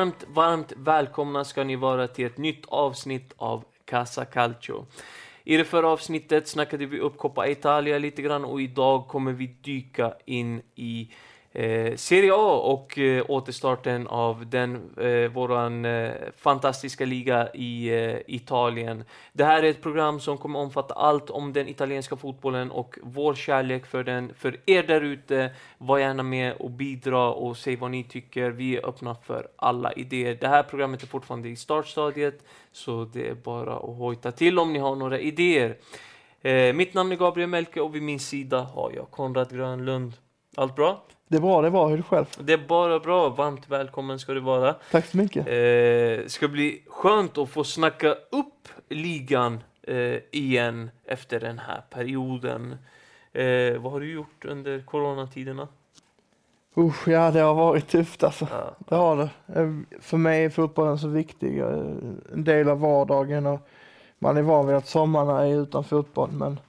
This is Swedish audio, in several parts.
Varmt, varmt välkomna ska ni vara till ett nytt avsnitt av Casa Calcio. I det förra avsnittet snackade vi upp Coppa Italia lite grann och idag kommer vi dyka in i Eh, Serie A och eh, återstarten av den, eh, våran eh, fantastiska liga i eh, Italien. Det här är ett program som kommer omfatta allt om den italienska fotbollen och vår kärlek för den. För er där ute, var gärna med och bidra och säg vad ni tycker. Vi är öppna för alla idéer. Det här programmet är fortfarande i startstadiet, så det är bara att hojta till om ni har några idéer. Eh, mitt namn är Gabriel Melke och vid min sida har jag Konrad Grönlund. Allt bra? Det är bra, det bra. Hur det själv? Det är bara bra. Varmt välkommen ska du vara. Tack så mycket. Eh, ska bli skönt att få snacka upp ligan eh, igen efter den här perioden. Eh, vad har du gjort under coronatiderna? Usch, ja det har varit tufft alltså. Ja. Det har det. Eh, För mig är fotbollen så viktig. eh, En del av vardagen och man är van vid att sommarna är utan fotboll men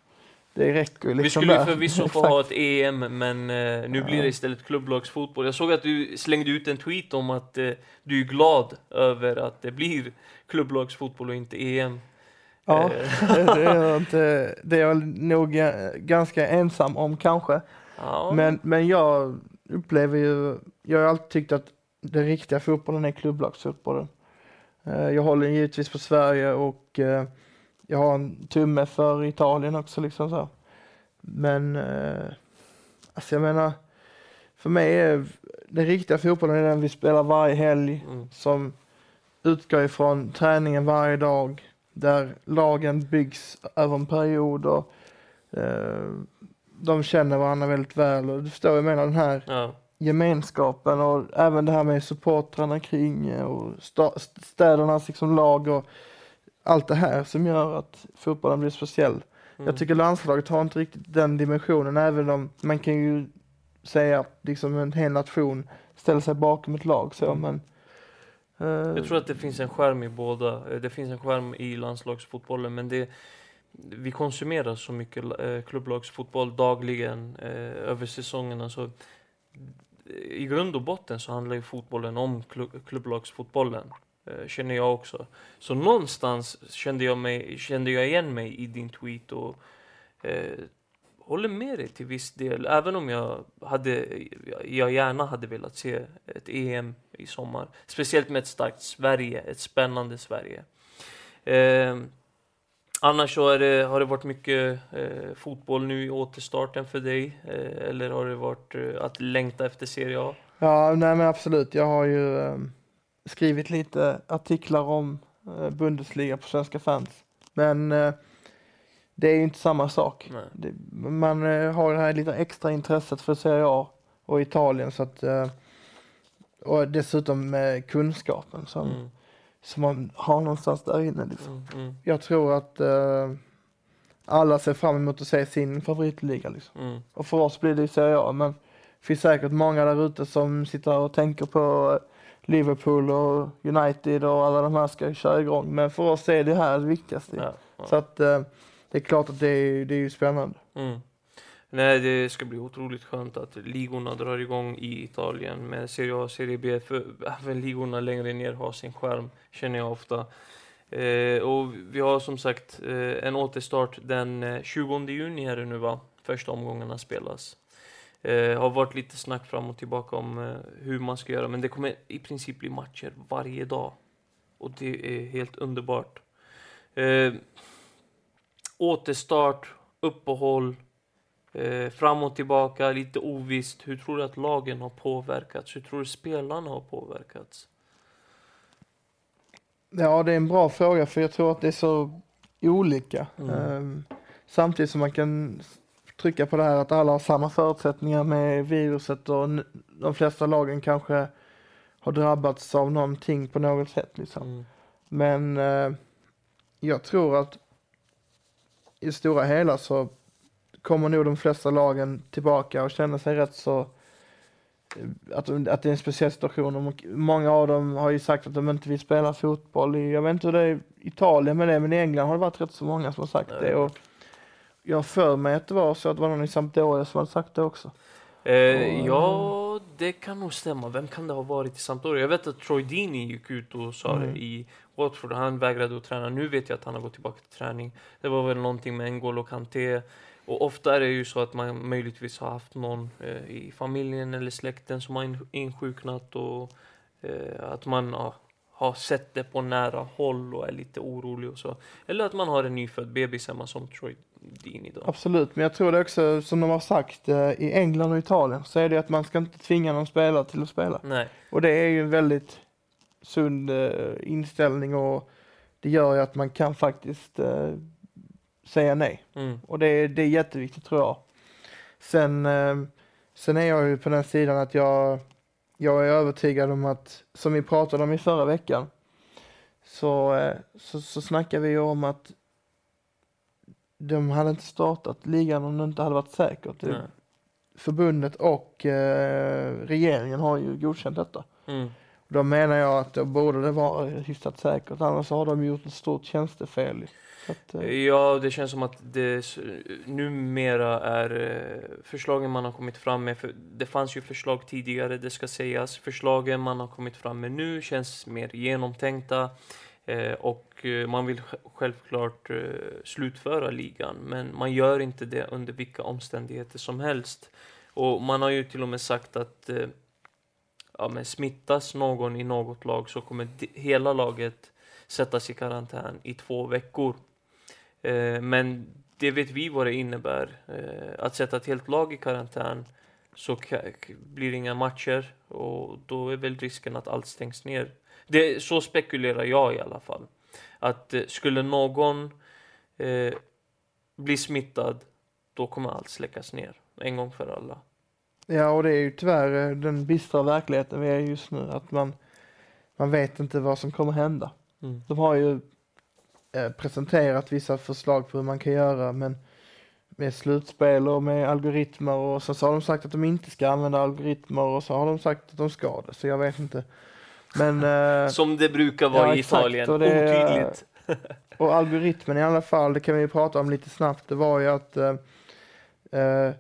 det räcker liksom Vi skulle ju förvisso få ha ett EM, men eh, nu blir det istället klubblagsfotboll. Jag såg att du slängde ut en tweet om att eh, du är glad över att det blir klubblagsfotboll och inte EM. Ja, Eh, det är, jag inte, det är jag nog eh, ganska ensam om kanske. ja. Men, men jag upplever ju, jag har alltid tyckt att den riktiga fotbollen är klubblagsfotbollen. Eh, Jag håller givetvis på Sverige och jag har en tumme för Italien också liksom så. Men, eh, alltså jag menar, för mig är den riktiga fotbollen är den vi spelar varje helg Mm. som utgår ifrån träningen varje dag där lagen byggs över en period och eh, de känner varandra väldigt väl och du förstår jag menar den här Ja. gemenskapen och även det här med supportrarna kring och städernas liksom lag och allt det här som gör att fotbollen blir speciell. Mm. Jag tycker landslaget har inte riktigt den dimensionen även om man kan ju säga att liksom en hel nation ställer sig bakom ett lag så men eh, Jag tror att det finns en skärm i båda. Eh, Det finns en skärm i landslagsfotbollen, men det, vi konsumerar så mycket eh, klubblagsfotboll dagligen eh, över säsongerna. Så I grund och botten så handlar ju fotbollen om klu- klubblagsfotbollen, Eh, känner jag också. Så någonstans kände jag, mig, kände jag igen mig i din tweet och eh, håller med dig till viss del. Även om jag, hade, jag gärna hade velat se ett EM i sommar. Speciellt med ett starkt Sverige, ett spännande Sverige. Eh, annars så är det, har det varit mycket eh, fotboll nu i återstarten för dig? Eh, eller har det varit eh, att längta efter Serie A? Ja, nej men absolut. Jag har ju eh, skrivit lite artiklar om eh, Bundesliga på Svenska fans. Men eh, det är ju inte samma sak. Det, man eh, har det här lite extra intresset för Serie A och Italien så att och dessutom med kunskapen som, Mm, som man har någonstans där inne. Liksom. mm, mm, Jag tror att alla ser fram emot att se sin favoritliga. Liksom. mm. Och för oss blir det Serie A, men det finns säkert många där ute som sitter och tänker på Liverpool och United och alla de här ska köra igång. Men för oss är det här det viktigaste. Ja, ja. Så att eh, det är klart att det är, det är ju spännande. Mm. Nej, det ska bli otroligt skönt att ligorna drar igång i Italien med Serie A och Serie B. För även ligorna längre ner har sin skärm, känner jag ofta. Eh, och vi har som sagt eh, en återstart den eh, 20 juni är det nu va? Första omgångarna spelas. Eh, har varit lite snack fram och tillbaka om eh, hur man ska göra, men det kommer i princip bli matcher varje dag. Och det är helt underbart. Eh, återstart, uppehåll, eh, fram och tillbaka, lite ovisst. Hur tror du att lagen har påverkats? Hur tror du spelarna har påverkats? Ja, det är en bra fråga för jag tror att det är så olika. Mm. Ehm, samtidigt som man kan trycka på det här att alla har samma förutsättningar med viruset och de flesta lagen kanske har drabbats av någonting på något sätt. Liksom. Mm. Men eh, jag tror att i stora hela så kommer nog de flesta lagen tillbaka och känna sig rätt så eh, att, att det är en speciell situation. Och Många av dem har ju sagt att de inte vill spela fotboll. I, jag vet inte hur det är i Italien med det, men i England har det varit rätt så många som har sagt Ja, det. Och jag för mig att det var så att det var någon i Sampdoria som hade sagt det också. Eh, Och- ja, det kan nog stämma. Vem kan det ha varit i Sampdoria? Jag vet att Troy Deeney gick ut och sa Mm. det i Watford. Han vägrade att träna. Nu vet jag att han har gått tillbaka till träning. Det var väl någonting med N'Golo Kanté. Och ofta är det ju så att man möjligtvis har haft någon eh, i familjen eller släkten som har in- insjuknat och eh, att man ja, har sett det på nära håll och är lite orolig och så. Eller att man har en nyfödd bebis hemma som Troy Deeney då. Absolut, men jag tror det också som de har sagt eh, i England och Italien så är det att man ska inte tvinga någon spelare till att spela. Nej. Och det är ju en väldigt sund eh, inställning och det gör ju att man kan faktiskt eh, säga nej. Mm. Och det är, det är jätteviktigt tror jag. Sen, sen är jag ju på den sidan att jag, jag är övertygad om att, som vi pratade om i förra veckan, så, så, så snackar vi om att de hade inte startat ligan om det inte hade varit säkert. Nej. Förbundet och eh, regeringen har ju godkänt detta. Mm. Då menar jag att då borde det vara hyfsat säkert, annars har de gjort ett stort tjänstefel. Att, eh, Ja, det känns som att det numera är eh, förslagen man har kommit fram med. För det fanns ju förslag tidigare, det ska sägas. Förslagen man har kommit fram med nu känns mer genomtänkta. Eh, och Eh, man vill självklart eh, slutföra ligan, men man gör inte det under vilka omständigheter som helst. Och man har ju till och med sagt att eh, ja, men smittas någon i något lag så kommer hela laget sättas i karantän i två veckor. Men det vet vi vad det innebär. Att sätta ett helt lag i karantän så blir det inga matcher och då är väl risken att allt stängs ner. Det, så spekulerar jag i alla fall. Att eh, skulle någon eh, bli smittad, då kommer allt släckas ner en gång för alla. Ja, och det är ju tyvärr eh, den bistra verkligheten vi är just nu, att man, man vet inte vad som kommer hända. Mm. De har ju eh, presenterat vissa förslag på hur man kan göra, men med slutspel och med algoritmer och så, så har de sagt att de inte ska använda algoritmer och så har de sagt att de ska det, så jag vet inte. Men, eh, Som det brukar vara Ja, i exakt, Italien. och det Otydligt. och algoritmen i alla fall, det kan vi ju prata om lite snabbt, det var ju att eh, eh,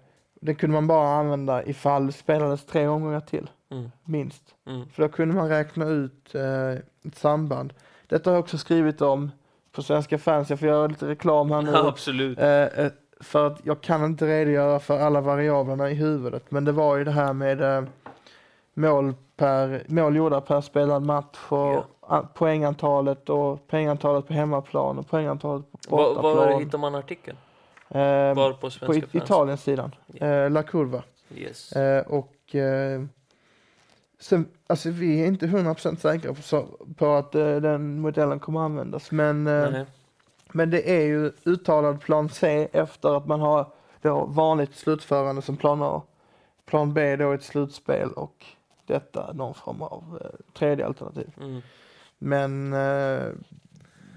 det kunde man bara använda ifall det spelades tre omgångar till, Mm. minst. Mm. För då kunde man räkna ut eh, ett samband. Detta har jag också skrivit om på Svenska fans, jag får göra lite reklam här nu. Ja, absolut. Eh, eh, för att jag kan inte redogöra för alla variablerna i huvudet, men det var ju det här med eh, mål, per, mål gjorda per spelad match och Ja. poängantalet och poängantalet på hemmaplan och poängantalet på Var, bortaplan. var hittar man artikeln? Eh, Var på på Svenska it- fans? Italiensidan, Ja. eh, La Curva. Yes. Eh, och eh, sen, alltså vi är inte 100% säkra på, på att eh, den modellen kommer användas, men, eh, men det är ju uttalad plan C efter att man har då vanligt slutförande som plan A. Plan B då ett slutspel och detta någon form av eh, tredje alternativ. Mm. Men eh,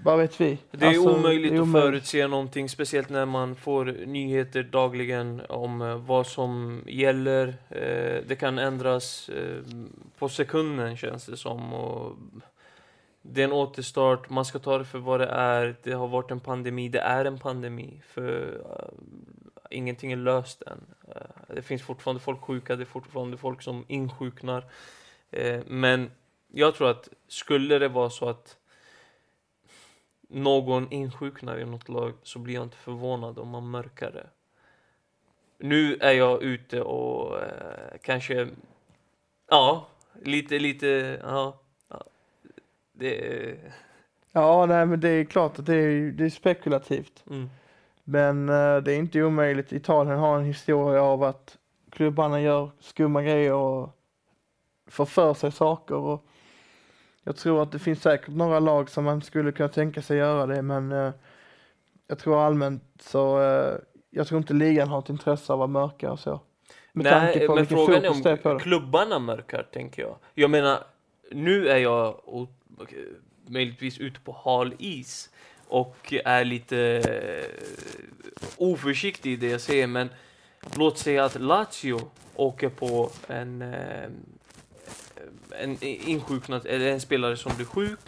vad vet vi? Det är Alltså, omöjligt det är att förutse någonting, speciellt när man får nyheter dagligen om eh, vad som gäller. Eh, det kan ändras eh, på sekunden känns det som. Och det är en återstart, man ska ta det för vad det är. Det har varit en pandemi, det är en pandemi. För eh, ingenting är löst än. Eh, det finns fortfarande folk sjuka, det är fortfarande folk som insjuknar. Eh, men jag tror att skulle det vara så att någon insjuknar i något lag så blir jag inte förvånad om man mörkar det. Nu är jag ute och eh, kanske, ja, lite, lite, ja. ja det, Ja, nej men det är klart att det är, det är spekulativt. mm, Men eh, det är inte omöjligt. Italien har en historia av att klubbarna gör skumma grejer och får för sig saker. Och jag tror att det finns säkert några lag som man skulle kunna tänka sig göra det, men eh, jag tror allmänt så, eh, jag tror inte ligan har ett intresse av att mörka och så. Med Nej, men frågan är om klubbarna mörkar, tänker jag. Jag menar, nu är jag och, möjligtvis ute på hal is och är lite eh, oförsiktig i det jag säger, men låt säga att Lazio åker på en, eh, en insjuknad, eller en spelare som blir sjuk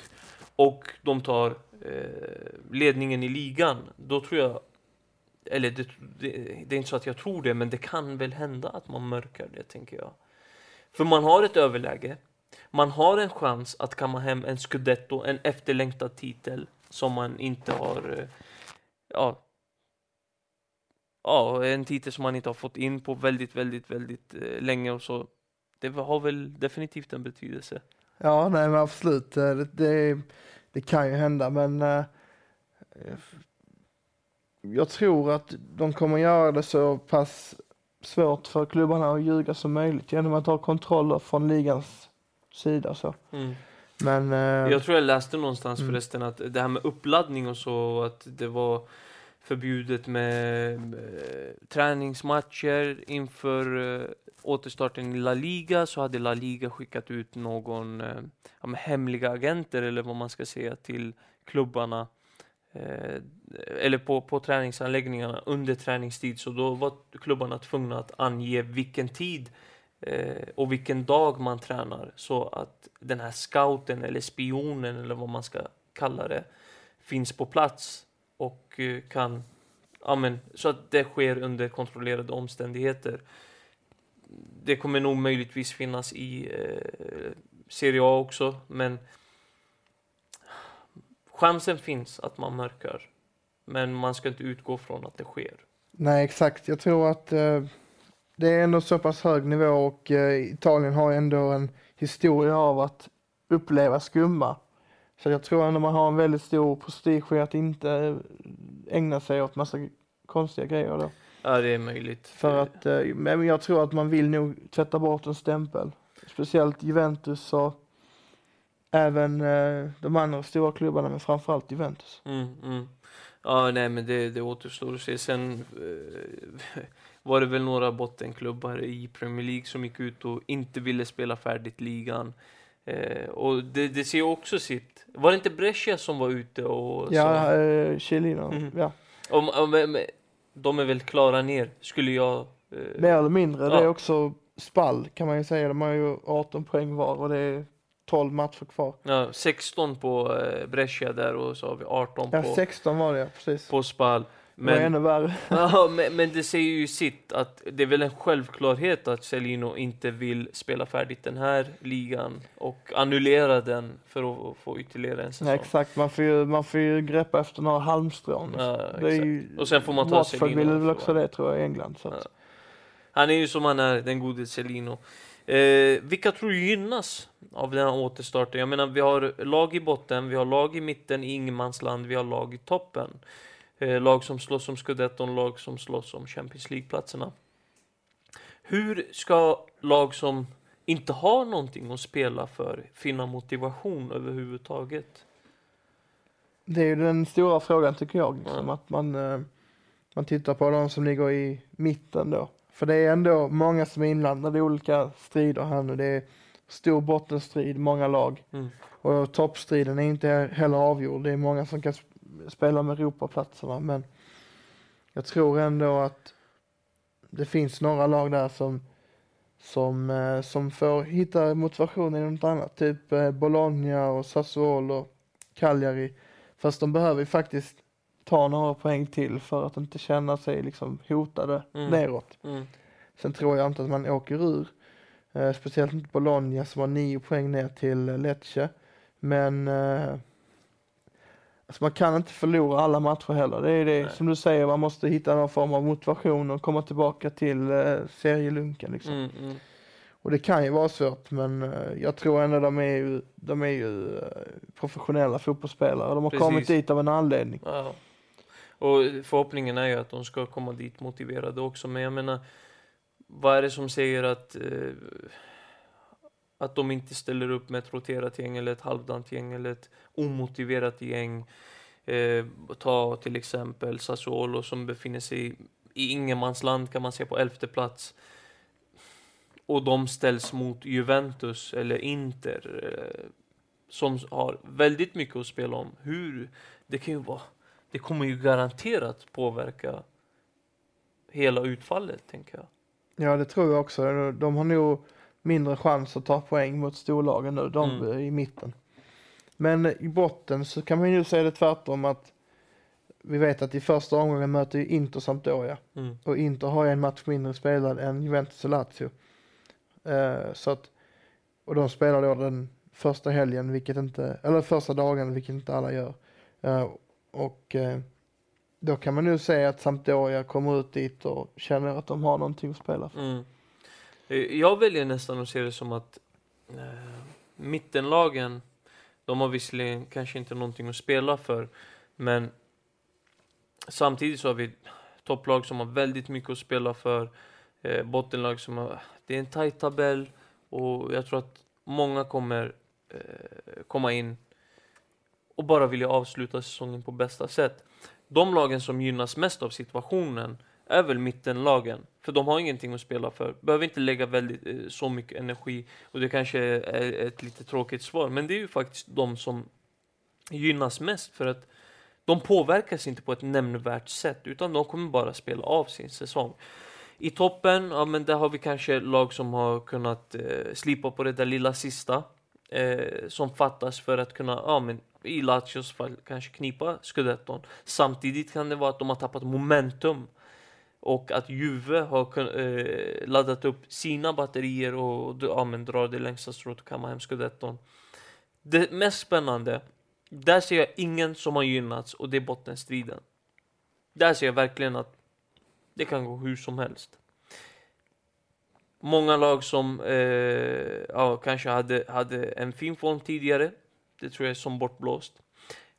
och de tar eh, ledningen i ligan. Då tror jag eller det, det, det är inte så att jag tror det, men det kan väl hända att man mörkar det, tänker jag. För man har ett överläge. Man har en chans att kamma hem en scudetto, en efterlängtad titel som man inte har, eh, ja, ja, en titel som man inte har fått in på väldigt, väldigt, väldigt eh, länge och så. Det har väl definitivt en betydelse. Ja, nej men absolut. Eh, det, det, det kan ju hända, men eh, jag tror att de kommer göra det så pass svårt för klubbarna att ljuga som möjligt genom att ha kontroller från ligans sida. Så. Mm. Men, eh, Jag tror jag läste någonstans Mm. förresten att det här med uppladdning och så, att det var förbjudet med eh, träningsmatcher inför eh, återstarten i La Liga så hade La Liga skickat ut någon eh, ja, hemliga agenter eller vad man ska säga till klubbarna eh, eller på, på träningsanläggningarna under träningstid så då var klubbarna tvungna att ange vilken tid eh, och vilken dag man tränar så att den här scouten eller spionen eller vad man ska kalla det finns på plats och eh, kan amen, så att det sker under kontrollerade omständigheter. Det kommer nog möjligtvis finnas i eh, Serie A också, men chansen finns att man mörkar. Men man ska inte utgå från att det sker. Nej, exakt. Jag tror att eh, det är ändå så pass hög nivå och eh, Italien har ändå en historia av att uppleva skumma. Så jag tror ändå man har en väldigt stor prestige i att inte eh, ägna sig åt massa konstiga grejer då. Ja, det är möjligt. För att, eh, men jag tror att man vill nog tvätta bort en stämpel. Speciellt Juventus och även de andra stora klubbarna, men framförallt Juventus. Mm, mm. Ja, nej, men det, det återstår att se. Sen eh, var det väl några bottenklubbar i Premier League som gick ut och inte ville spela färdigt ligan. Eh, och det, det ser ju också sitt. Var det inte Brescia som var ute och Ja, eh, Chiellino, Mhm. ja. Om, om, de är väl klara ner, skulle jag... Eh, Mer eller mindre. Det är Ja. också spall kan man ju säga. De har ju 18 poäng var och det är 12 matcher kvar. ja, 16 på eh, Brescia där och så har vi 18 Ja, på, 16 var det ja, precis. på Det var Men, ännu värre. ja, men, men det säger ju sitt att det är väl en självklarhet att Celino inte vill spela färdigt den här ligan och annullera den för att få ytterligare en säsong. Nej, exakt, man får, ju, man får ju greppa efter några halmstrån. Ja, det ju, Och sen får man ta Watford Celino ville väl också det tror jag i England. Ja. Han är ju som han är, den gode Celino. Eh, vilka tror du gynnas av den här återstarten? Jag menar, vi har lag i botten, vi har lag i mitten i ingenmansland, vi har lag i toppen. Eh, lag som slåss om scudetton, lag som slåss om Champions League-platserna. Hur ska lag som inte har någonting att spela för finna motivation överhuvudtaget? Det är ju den stora frågan tycker jag. Liksom, Ja. Att man, eh, man tittar på de som ligger i mitten då. För det är ändå många som är inblandade i olika strider här nu. Det är stor bottenstrid, många lag. Mm. Och toppstriden är inte heller avgjord. Det är många som kan spela med Europaplatserna. Men jag tror ändå att det finns några lag där som, som, eh, som får hitta motivation i något annat. Typ eh, Bologna och Sassuolo, Cagliari. Fast de behöver ju faktiskt ta några poäng till för att inte känna sig liksom hotade Mm. neråt. Mm. Sen tror jag inte att man åker ur. Eh, speciellt inte Bologna som har nio poäng ner till Lecce. Men eh, alltså man kan inte förlora alla matcher heller. Det är det Nej. som du säger, man måste hitta någon form av motivation och komma tillbaka till eh, serielunken. Liksom. Mm. Mm. Och det kan ju vara svårt men eh, jag tror ändå de är ju, de är ju eh, professionella fotbollsspelare. De har Precis. kommit dit av en anledning. Ja. Och förhoppningen är ju att de ska komma dit motiverade också. Men jag menar, vad är det som säger att, eh, att de inte ställer upp med ett roterat gäng eller ett halvdant gäng eller ett omotiverat gäng? Eh, ta till exempel Sassuolo som befinner sig i ingenmansland kan man säga på elfte plats. Och de ställs mot Juventus eller Inter eh, som har väldigt mycket att spela om. Hur? Det kan ju vara det kommer ju garanterat påverka hela utfallet, tänker jag. Ja det tror jag också. De har nog mindre chans att ta poäng mot storlagen nu, de Mm. i mitten. Men i botten så kan man ju säga det tvärtom att vi vet att i första omgången möter ju Inter Sampdoria Mm. och Inter har ju en match mindre spelad än Juventus och Lazio. Eh, så att, och de spelar då den första helgen, vilket inte, eller första dagen, vilket inte alla gör. Eh, och eh, då kan man nu säga att Sampdoria kommer ut dit och känner att de har någonting att spela för. Mm. Eh, jag väljer nästan att se det som att eh, mittenlagen, de har visserligen kanske inte någonting att spela för, men samtidigt så har vi topplag som har väldigt mycket att spela för, eh, bottenlag som har, det är en tajt tabell och jag tror att många kommer eh, komma in och bara vilja avsluta säsongen på bästa sätt. De lagen som gynnas mest av situationen är väl mittenlagen. För de har ingenting att spela för. Behöver inte lägga väldigt, eh, så mycket energi. Och det kanske är ett lite tråkigt svar. Men det är ju faktiskt de som gynnas mest. För att de påverkas inte på ett nämnvärt sätt. Utan de kommer bara spela av sin säsong. I toppen, ja men där har vi kanske lag som har kunnat eh, slipa på det där lilla sista. Eh, som fattas för att kunna, ja men i Lazios fall kanske knipa scudetton. Samtidigt kan det vara att de har tappat momentum och att Juve har eh, laddat upp sina batterier och ja, men drar det längsta strået och kammar hem scudetton. Det mest spännande, där ser jag ingen som har gynnats och det är bottenstriden. Där ser jag verkligen att det kan gå hur som helst. Många lag som eh, ja, kanske hade, hade en fin form tidigare, det tror jag är som bortblåst.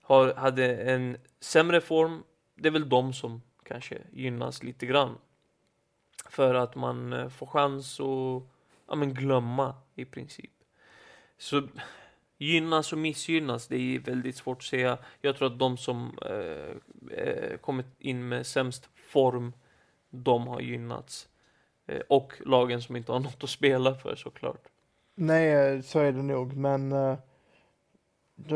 Har, hade en sämre form, det är väl de som kanske gynnas lite grann. För att man eh, får chans att ja, men glömma i princip. Så gynnas och missgynnas, det är väldigt svårt att säga. Jag tror att de som eh, eh kommit in med sämst form, de har gynnats. Eh, och lagen som inte har något att spela för såklart. Nej, eh, så är det nog, men eh,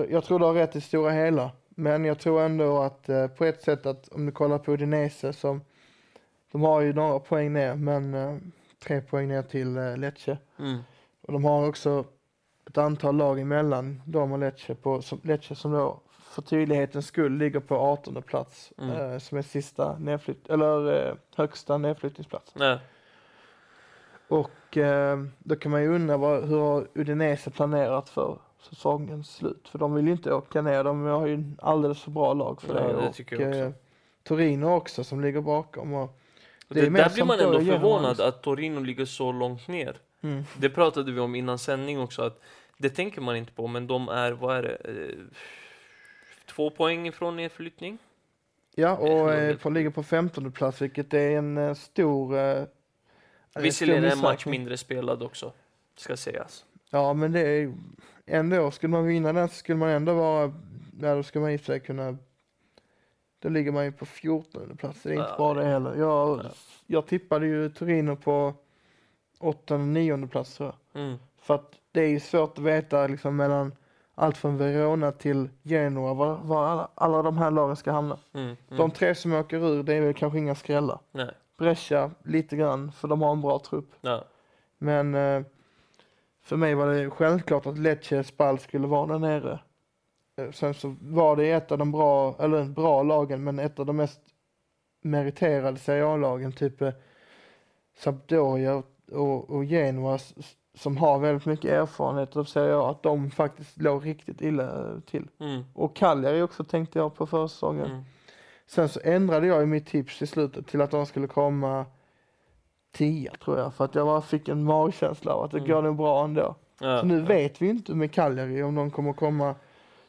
jag tror du har rätt i stora hela. Men jag tror ändå att eh, på ett sätt att om du kollar på Udinese som de har ju några poäng ner, men eh, tre poäng ner till eh, Lecce. Mm. Och de har också ett antal lag emellan dem och Lecce, på, som, Lecce som då för tydlighetens skull ligger på 18 plats Mm. eh, som är sista nedflytt, eller eh, högsta nedflyttningsplats. Nej. Och eh, då kan man ju undra vad, hur har Udinese planerat för säsongens slut? För de vill ju inte åka ner, de har ju en alldeles för bra lag för Ja, det. det och jag också. eh, Torino också som ligger bakom. Och, Det det där blir man ändå förvånad att Torino ligger så långt ner. mm. Det pratade vi om innan sändning också, att det tänker man inte på, men de är, vad är det, eh, två poäng ifrån nedflyttning? Ja, och eh, får ligger på 15 plats vilket är en stor... Eh, en Visserligen är en match mindre spelad också, ska sägas. Ja, men det är ändå, skulle man vinna den så skulle man ändå vara, ja då skulle man i och för sig kunna, då ligger man ju på 14 plats, det är inte Ja, bra det heller. Jag, ja. jag tippade ju Torino på 8 9 plats tror jag. Mm. För att det är ju svårt att veta liksom mellan allt från Verona till Genoa var, var alla, alla de här lagen ska hamna. Mm. Mm. De tre som åker ur, det är väl kanske inga skrällar. Nej. Brescia lite grann, för de har en bra trupp. Ja. Men eh, för mig var det självklart att Lecce Spal skulle vara där nere. Eh, Sen så var det ett av de bra, eller bra lagen, men ett av de mest meriterade Serie A-lagen, typ eh, Sampdoria och, och, Genoa som har väldigt mycket erfarenhet av Serie A, att de faktiskt låg riktigt illa eh, till. Mm. Och Cagliari också tänkte jag på försäsongen. Mm. Sen så ändrade jag ju mitt tips i slutet till att de skulle komma 10 tror jag, för att jag bara fick en magkänsla av att det Mm. går nog bra ändå. Ja. Så nu ja. vet vi inte med Cagliari om de kommer komma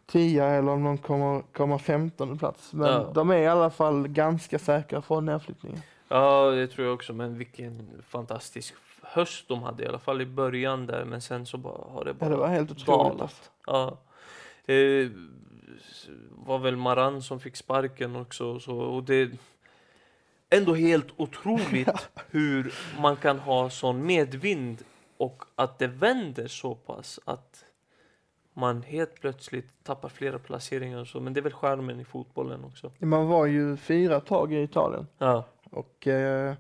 10 eller om de kommer komma 15 plats. Men Ja. de är i alla fall ganska säkra från nedflyttningen. Ja, det tror jag också. Men vilken fantastisk höst de hade i alla fall i början där. Men sen så bara, har det Ja, bara det var helt otroligt. dalat. alltså. Ja. Det var väl Maran som fick sparken också. Så, och det ändå helt otroligt hur man kan ha sån medvind och att det vänder så pass att man helt plötsligt tappar flera placeringar och så. Men det är väl skärmen i fotbollen också. Man var ju fyra tag i Italien Ja, och eh,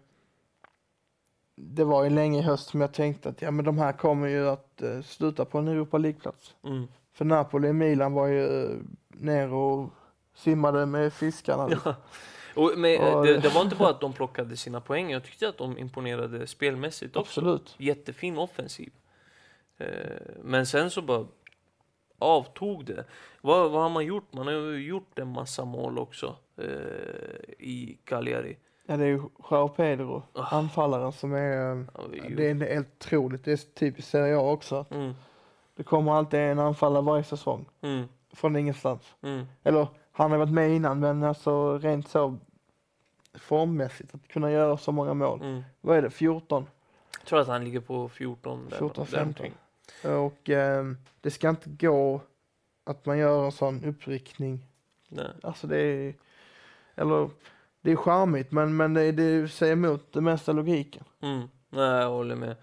det var ju länge i höst som jag tänkte att ja, men de här kommer ju att eh, sluta på en Europa League-plats. mm. För Napoli och Milan var ju eh, ner och simmade med fiskarna. ja. Och, men, eh, Och- det, det var inte bara att de plockade sina poäng, jag tyckte att de imponerade spelmässigt också. Absolut. Jättefin offensiv. Eh, men sen så bara avtog det. Vad, vad har man gjort? Man har ju gjort en massa mål också eh, i Cagliari. Ja, det är ju Joao Pedro, Ah. anfallaren som är, eh, Ja, det är helt otroligt. Det är typiskt Serie A också. Mm, Det kommer alltid en anfallare varje säsong, mm, från ingenstans. mm, Eller, han har varit med innan, men alltså rent så formmässigt, att kunna göra så många mål. mm. Vad är det, 14? Jag tror att han ligger på 14. där- 14, där 15. omkring. Och eh, det ska inte gå att man gör en sån uppryckning. Nej. Alltså det är, eller det är charmigt men, men det, det säger emot det mesta logiken. Mm. Nej, jag håller med.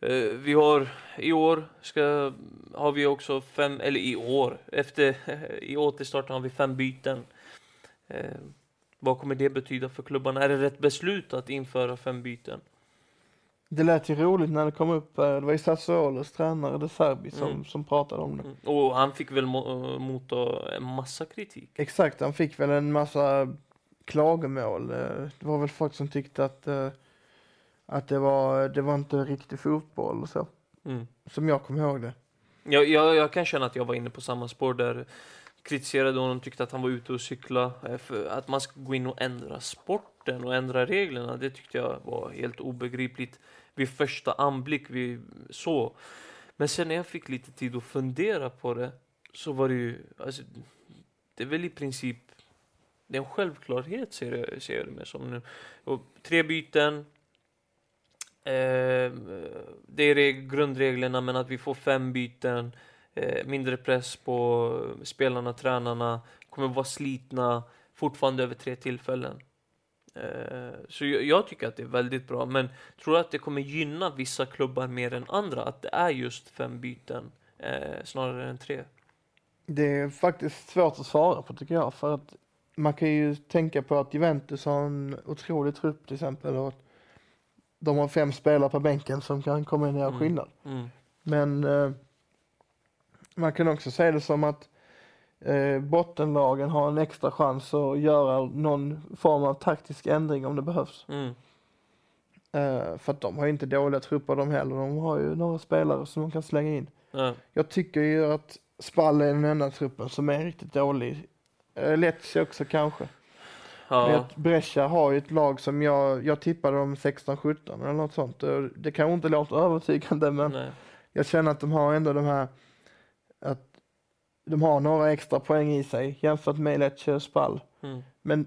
Eh, vi har i år ska, har vi också fem, eller i år, efter i återstarten har vi fem byten. Eh, vad kommer det betyda för klubbarna? Är det rätt beslut att införa fem byten? Det lät ju roligt när det kom upp, eh, det var ju Sassuolos tränare De Serbi som, Mm. som pratade om det. Mm. Och han fick väl mo- motta en massa kritik? Exakt, han fick väl en massa klagomål. Eh, Det var väl folk som tyckte att, eh, att det, var, det var inte riktig fotboll och så. Mm. Som jag kommer ihåg det. Jag, jag, jag kan känna att jag var inne på samma spår där. Kritiserade honom, tyckte att han var ute och cykla. eh, att man ska gå in och ändra sporten och ändra reglerna, det tyckte jag var helt obegripligt vid första anblick vi så. Men sen när jag fick lite tid att fundera på det så var det ju, alltså, det är väl i princip, det är en självklarhet ser jag, ser jag det med som nu. Och tre byten, Eh, det är grundreglerna, men att vi får fem byten, eh, mindre press på spelarna, tränarna, kommer vara slitna fortfarande över tre tillfällen. Eh, så jag, jag tycker att det är väldigt bra, men tror att det kommer gynna vissa klubbar mer än andra, att det är just fem byten eh, snarare än tre. Det är faktiskt svårt att svara på tycker jag. För att man kan ju tänka på att Juventus har en otrolig trupp till exempel. Och att de har fem spelare på bänken som kan komma in och göra Mm. skillnad. Mm. Men eh, man kan också se det som att eh, bottenlagen har en extra chans att göra någon form av taktisk ändring om det behövs. Mm. Eh, för att de har inte dåliga trupper de heller. De har ju några spelare som de kan slänga in. Ja. Jag tycker ju att Spall är den enda truppen som är riktigt dålig. Eh, Lecce också kanske. Ja. Brescia har ju ett lag som jag, jag tippade om 16-17 eller något sånt. Eh, Det kanske inte låter övertygande men Nej. jag känner att de har ändå de här, att de har några extra poäng i sig jämfört med Lecce och Spall. Mm. Men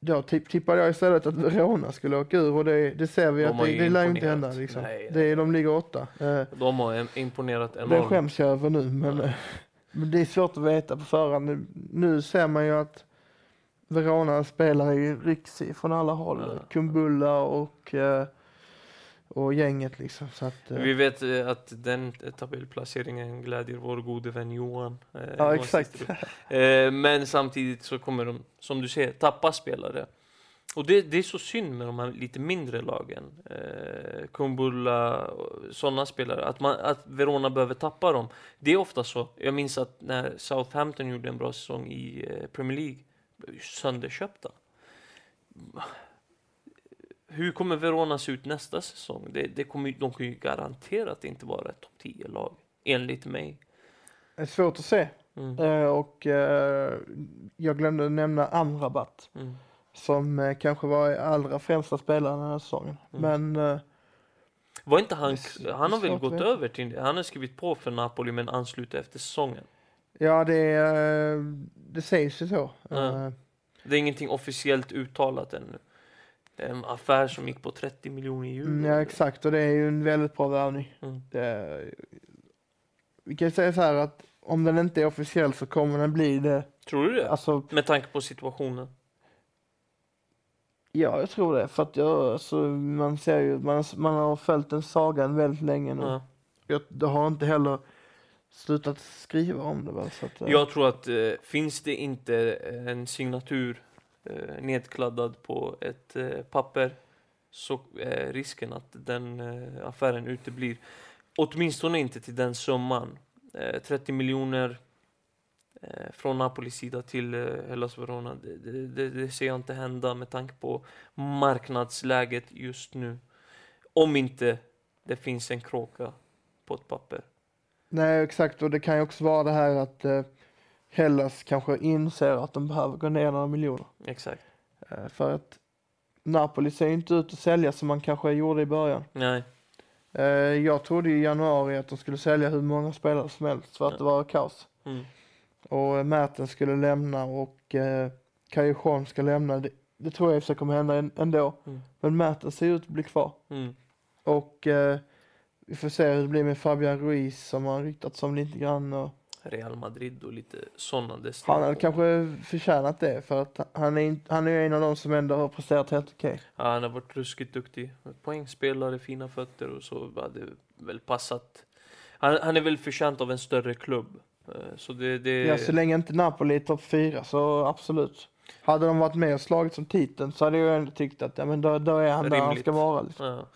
då tipp, tippade jag istället att Verona skulle åka ur och det, det ser vi De att det, det lär inte hända liksom. Nej, Det är, de ligger åtta. Eh, De har im- imponerat Det enormt. skäms jag över nu, men, Ja. men det är svårt att veta på förhand. Nu ser man ju att Verona spelar i Rixi från alla håll. Ja. Kumbulla och, eh, och gänget liksom. Så att, eh, Vi vet eh, att den tabellplaceringen glädjer vår gode vän Johan. ja, exakt. Men samtidigt så kommer de, som du säger, tappa spelare. Och det, det är så synd med de här lite mindre lagen. Eh, Kumbulla och sådana spelare. Att, man, att Verona behöver tappa dem. Det är ofta så. Jag minns att när Southampton gjorde en bra säsong i eh, Premier League. Sönderköpta. Hur kommer Verona se ut nästa säsong? Det, det kommer, de kommer ju garanterat inte vara ett topp 10-lag. Enligt mig. Det är svårt att se. Mm. Eh, och eh, jag glömde nämna Amrabat Mm. som eh, kanske var allra främsta spelaren den här säsongen. Mm. Men Var inte han, han har väl gått över till, han har skrivit på för Napoli men ansluter efter säsongen. Ja, det, det sägs ju så. Eh, Det är ingenting officiellt uttalat ännu. Det är en affär som gick på 30 miljoner euro. Mm, ja exakt och det är ju en väldigt bra värvning. Mm. Det, vi kan säga så här att om den inte är officiell så kommer den bli det. Tror du det? Alltså, Med tanke på situationen. ja jag tror det. För att jag, alltså, man ser ju, man, man har följt den sagan väldigt länge nu. Ja. Jag, det har inte heller slutat skriva om det väl. Så att, eh, Jag tror att eh, finns det inte eh, en signatur eh, nedkladdad på ett eh, papper så är risken att den eh, affären uteblir. Åtminstone inte till den summan. Eh, 30 miljoner eh, från Napolis sida till eh, Hellas Verona. Det, det, det, det ser jag inte hända med tanke på marknadsläget just nu. Om inte det finns en kråka på ett papper. Nej, exakt. Och det kan ju också vara det här att eh, Hellas kanske inser att de behöver gå ner några miljoner. Exakt. Eh, för att Napoli ser ju inte ut att sälja som man kanske gjorde i början. Nej. Eh, jag trodde i januari att de skulle sälja hur många spelare som helst för att Ja. det var kaos. Mm. Och eh, Mertens skulle lämna och eh, Kajushon ska lämna. Det, det tror jag i kommer hända ändå. Mm. Men Mertens ser ut att bli kvar. Mm. Och eh, vi får se hur det blir med Fabian Ruiz som har ryktats om lite grann. Och Real Madrid och lite sådana han hade destinationer. kanske förtjänat det för att han är, han är en av de som ändå har presterat helt okej. Ja, han har varit ruskigt duktig. Poängspelare, fina fötter och så hade väl passat. Han, han är väl förtjänt av en större klubb. Eh, Så det, det... Ja, så länge inte Napoli är topp fyra så absolut. Hade de varit med och slagit som titeln så hade jag ändå tyckt att ja, men då, då är han där han Rimligt. ska vara. Liksom. Ja,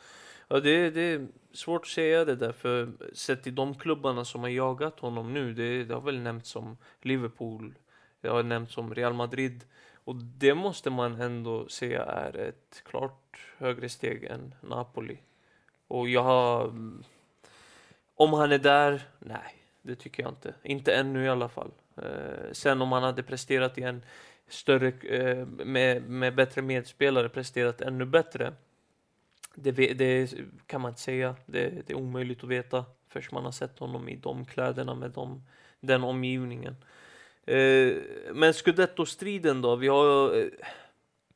ja det, det svårt att säga det där, för sett till de klubbarna som har jagat honom nu, det, det har väl nämnts som Liverpool, det har nämnts som Real Madrid, och det måste man ändå säga är ett klart högre steg än Napoli. Och jag har... Om han är där? Nej, det tycker jag inte. Inte ännu i alla fall. Eh, sen om han hade presterat i en större, eh, med, med bättre medspelare, presterat ännu bättre, det, det kan man inte säga. Det, det är omöjligt att veta först man har sett honom i de kläderna med de, den omgivningen. Eh, men Scudetto-striden då? Vi har eh,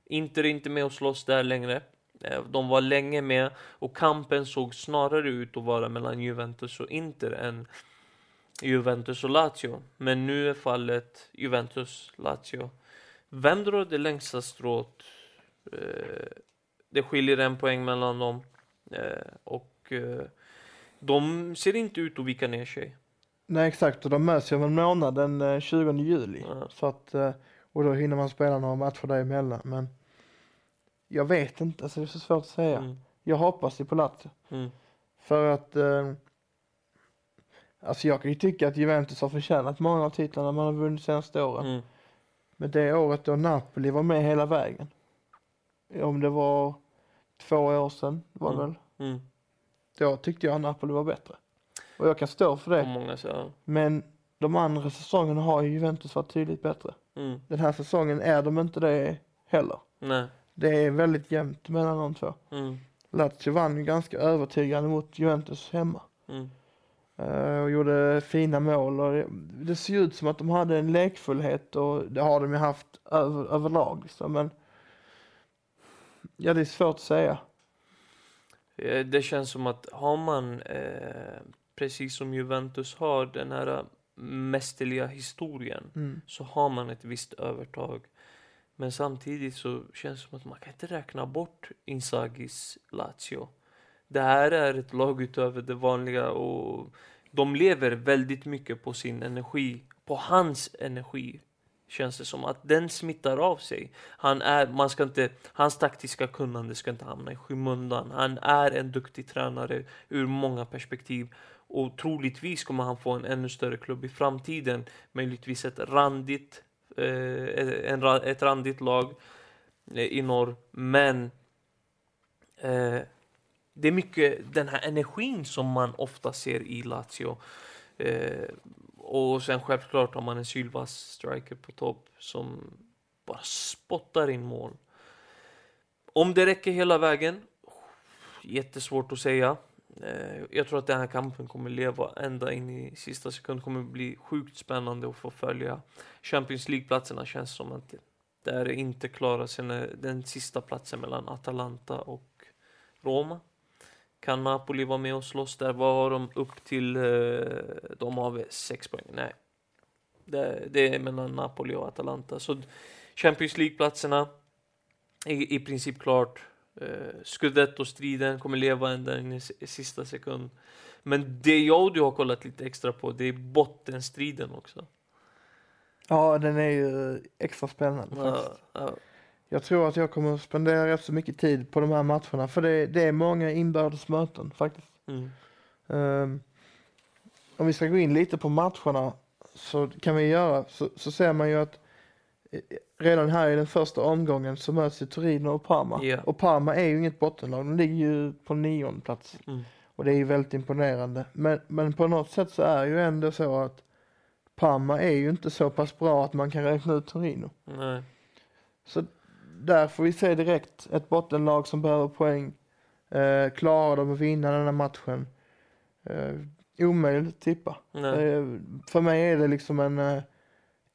Inter är inte med och slåss där längre. Eh, de var länge med och kampen såg snarare ut att vara mellan Juventus och Inter än Juventus och Lazio. Men nu är fallet Juventus-Lazio. Vem drar det längsta strået? Eh, det skiljer en poäng mellan dem. Eh, och eh, de ser inte ut att vika ner sig. Nej exakt och de möts ju om en månad den eh, 20 juli. Ja. Så att, eh, och då hinner man spela några matcher däremellan. Men jag vet inte, alltså det är så svårt att säga. Mm. Jag hoppas ju på Lazio. Mm. För att eh, Alltså jag kan ju tycka att Juventus har förtjänat många av titlarna man har vunnit senaste åren. Mm. Men det året då Napoli var med hela vägen. Om det var två år sedan var det Mm. väl. Mm. Då tyckte jag att Napoli var bättre. Och jag kan stå för det. många. Men de andra säsongerna har ju Juventus varit tydligt bättre. Mm. Den här säsongen är de inte det heller. Nej. Det är väldigt jämnt mellan de två. Mm. Lazio vann ganska övertygande mot Juventus hemma. Mm. Eh, och gjorde fina mål och det, det ser ut som att de hade en lekfullhet och det har de ju haft över, överlag liksom. Men ja, det är svårt att säga. Eh, Det känns som att har man, eh, precis som Juventus har, den här mästerliga historien, Mm. så har man ett visst övertag. Men samtidigt så känns det som att man kan inte räkna bort Inzagis Lazio. Det här är ett lag utöver det vanliga och de lever väldigt mycket på sin energi, på hans energi. Känns det som att den smittar av sig. Han är, man ska inte, hans taktiska kunnande ska inte hamna i skymundan. Han är en duktig tränare ur många perspektiv. Och troligtvis kommer han få en ännu större klubb i framtiden. Möjligtvis ett randigt, eh, en, ett randigt lag eh, i norr. Men eh, det är mycket den här energin som man ofta ser i Lazio. Eh, och sen självklart har man en sylvass striker på topp som bara spottar in mål. Om det räcker hela vägen, jättesvårt att säga. Eh, jag tror att den här kampen kommer leva ända in i sista sekund. kommer bli sjukt spännande att få följa. Champions League-platserna känns som att det är inte klara sen är den sista platsen mellan Atalanta och Roma. Kan Napoli vara med och slåss där? Vad har de upp till? Eh, de har sex poäng? Nej. Det, det är mellan Napoli och Atalanta. Så Champions League-platserna är i princip klart. Eh, Scudetto-striden kommer leva ända in i sista sekund. Men det jag och du har kollat lite extra på, det är bottenstriden också. Ja, den är ju extra spännande faktiskt. Ja, ja. Jag tror att jag kommer att spendera rätt så mycket tid på de här matcherna för det, det är många inbördes möten faktiskt. Mm. Ehm, om vi ska gå in lite på matcherna så kan vi göra, så, så ser man ju att eh, redan här i den första omgången så möts ju Torino och Parma. Ja. Och Parma är ju inget bottenlag, de ligger ju på nionde plats. Mm. Och det är ju väldigt imponerande. Men, men på något sätt så är ju ändå så att Parma är ju inte så pass bra att man kan räkna ut Torino. Nej. Så där får vi se direkt ett bottenlag som behöver poäng. Eh, klarar de att vinna den här matchen? Eh, omöjligt att tippa. Eh, för mig är det liksom en eh,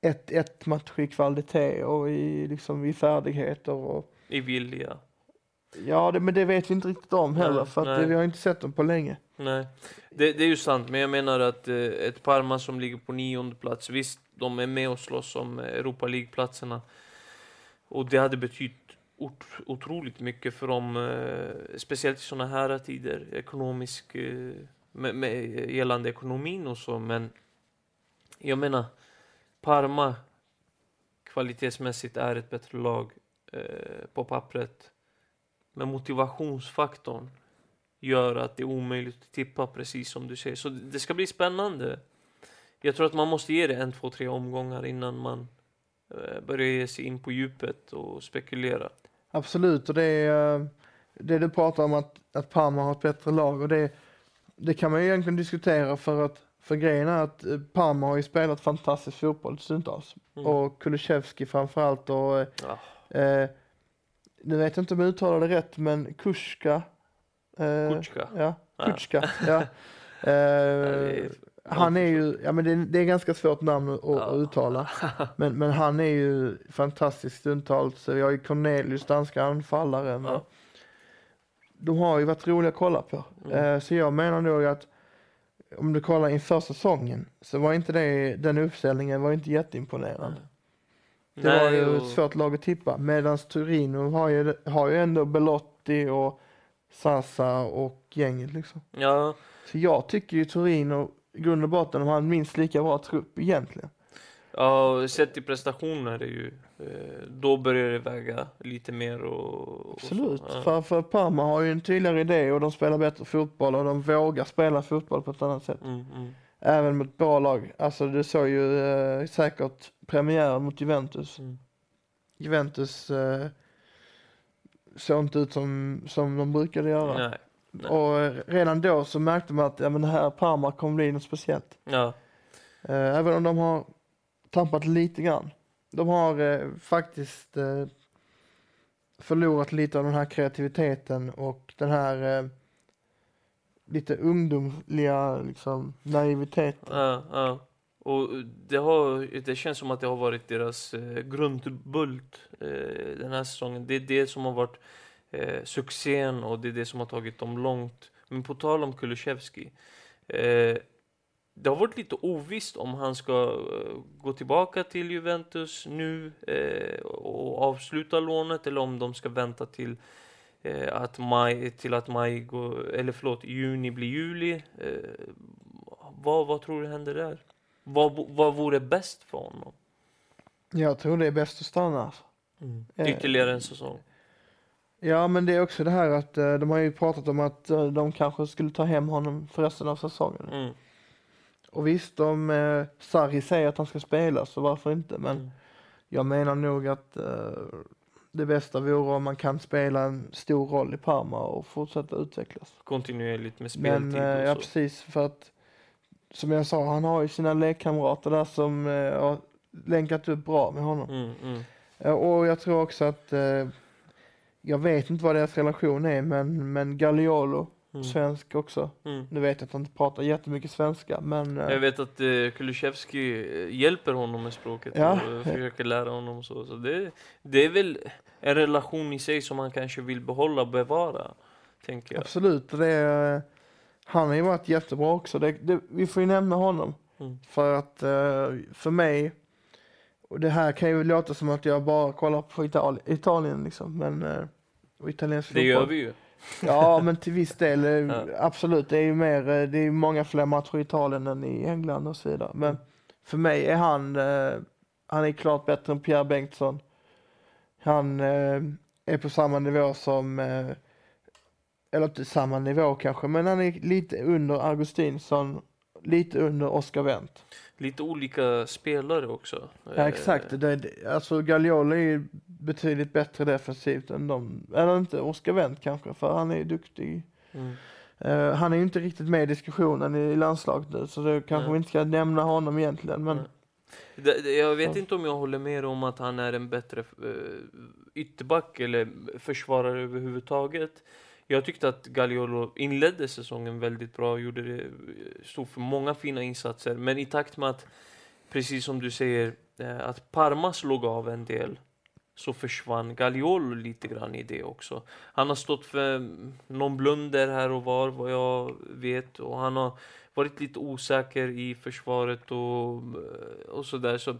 1-1 match i kvalitet och i, liksom, i färdigheter. Och, I vilja. ja, det, men det vet vi inte riktigt om heller Nej, för det, vi har inte sett dem på länge. Nej, det, det är ju sant, men jag menar att eh, ett Parma som ligger på nionde plats, visst, de är med och slåss om Europa League-platserna. Och det hade betytt ot otroligt mycket för dem, eh, speciellt i sådana här tider, ekonomisk, eh, med, med, gällande ekonomin och så, men jag menar, Parma kvalitetsmässigt är ett bättre lag eh, på pappret. Men motivationsfaktorn gör att det är omöjligt att tippa precis som du säger. Så det ska bli spännande. Jag tror att man måste ge det en, två, tre omgångar innan man eh, börjar ge sig in på djupet och spekulera. Absolut, och det är eh, det du pratar om att, att Parma har ett bättre lag och det, det kan man ju egentligen diskutera för att för grejen är att eh, Parma har ju spelat fantastisk fotboll stundtals. Mm. Och Kulusevski framförallt och Ja, eh, nu vet jag inte om jag uttalar det rätt men Kuska. Eh, Kutjka. Ja, Ja. Kutjka. ja. Eh, han är ju, ja men det, det är ganska svårt namn att, att Ja. uttala. Men, men han är ju fantastisk stundtals. Vi har ju Cornelius, danska anfallaren. Ja. De har ju varit roliga att kolla på. Mm. Eh, så jag menar nog att om du kollar inför säsongen så var inte det, den uppställningen var inte jätteimponerande. Det var ju ett svårt lag att tippa. Medan Turino har ju, har ju ändå Belotti och Sasa och gänget liksom. Ja, Så jag tycker ju Torino i grund och botten de har en minst lika bra trupp egentligen. ja, sett i prestationer är ju, eh, då börjar det väga lite mer och, och Absolut. Så. Ja. För, för Parma har ju en tydligare idé och de spelar bättre fotboll och de vågar spela fotboll på ett annat sätt. Mm, mm. Även mot bra lag. Alltså du såg ju eh, säkert premiären mot Juventus. Mm. Juventus eh, såg inte ut som, som de brukade göra. Nej. Och redan då så märkte man att ja, men det här Parma kommer bli något speciellt. Ja. Eh, även om de har tappat lite grann. De har eh, faktiskt eh, förlorat lite av den här kreativiteten och den här eh, lite ungdomliga liksom, naiviteten. Ja, ja. Och det, har, det känns som att det har varit deras eh, grundbult eh, den här säsongen. Det är det som har varit eh, succén och det är det som har tagit dem långt. Men på tal om Kulusevski. Eh, det har varit lite ovisst om han ska eh, gå tillbaka till Juventus nu eh, och avsluta lånet eller om de ska vänta till eh, att maj, till att maj går, eller förlåt, juni blir juli. Eh, vad, vad tror du händer där? Vad, vad vore bäst för honom? Jag tror det är bäst att stanna. Alltså. Eh, Ytterligare en säsong. Ja men det är också det här att eh, de har ju pratat om att eh, de kanske skulle ta hem honom för resten av säsongen. Mm. Och visst om eh, Sarri säger att han ska spela så varför inte men Mm. Jag menar nog att eh, det bästa vore om man kan spela en stor roll i Parma och fortsätta utvecklas. Kontinuerligt med Men speltid eh, ja, precis för att som jag sa, han har ju sina lekkamrater där som eh, har länkat upp bra med honom. Mm, mm. Och jag tror också att jag vet inte vad deras relation är men, men Gagliolo, Mm. svensk också. Mm. Nu vet jag att han inte pratar jättemycket svenska men eh, Jag vet att eh, Kulusevski eh, hjälper honom med språket Ja. och försöker lära honom så. så det, det är väl en relation i sig som man kanske vill behålla och bevara, tänker jag. absolut, det är, han har ju varit jättebra också. Det, det, vi får ju nämna honom. Mm. För att eh, för mig, och det här kan ju låta som att jag bara kollar på Itali Italien liksom, men eh, och italiensk Det fotboll. gör vi ju. Ja, men till viss del, eh, Ja. absolut. Det är ju mer, eh, det är många fler matcher i Italien än i England och så vidare. Men för mig är han, han är klart bättre än Pierre Bengtsson. Han är på samma nivå som, eller inte samma nivå kanske, men han är lite under Augustinsson lite under Oscar Wendt. Lite olika spelare också. Ja, Eh, exakt. Det, det, alltså Gagliolo är ju betydligt bättre defensivt än de, eller inte Oscar Wendt kanske, för han är ju duktig. Mm. Eh, han är ju inte riktigt med i diskussionen i, landslaget nu, så det kanske Nej. vi inte ska nämna honom egentligen, men. Det, det, jag vet Ja. inte om jag håller med om att han är en bättre uh, ytterback eller försvarare överhuvudtaget. Jag tyckte att Gagliolo inledde säsongen väldigt bra, gjorde det, eh, stod för många fina insatser. Men i takt med att, precis som du säger, eh, att Parma slog av en del så försvann Gagliolo lite grann i det också. Han har stått för mm, någon blunder här och var, vad jag vet. Och han har varit lite osäker i försvaret och, eh, och sådär. Så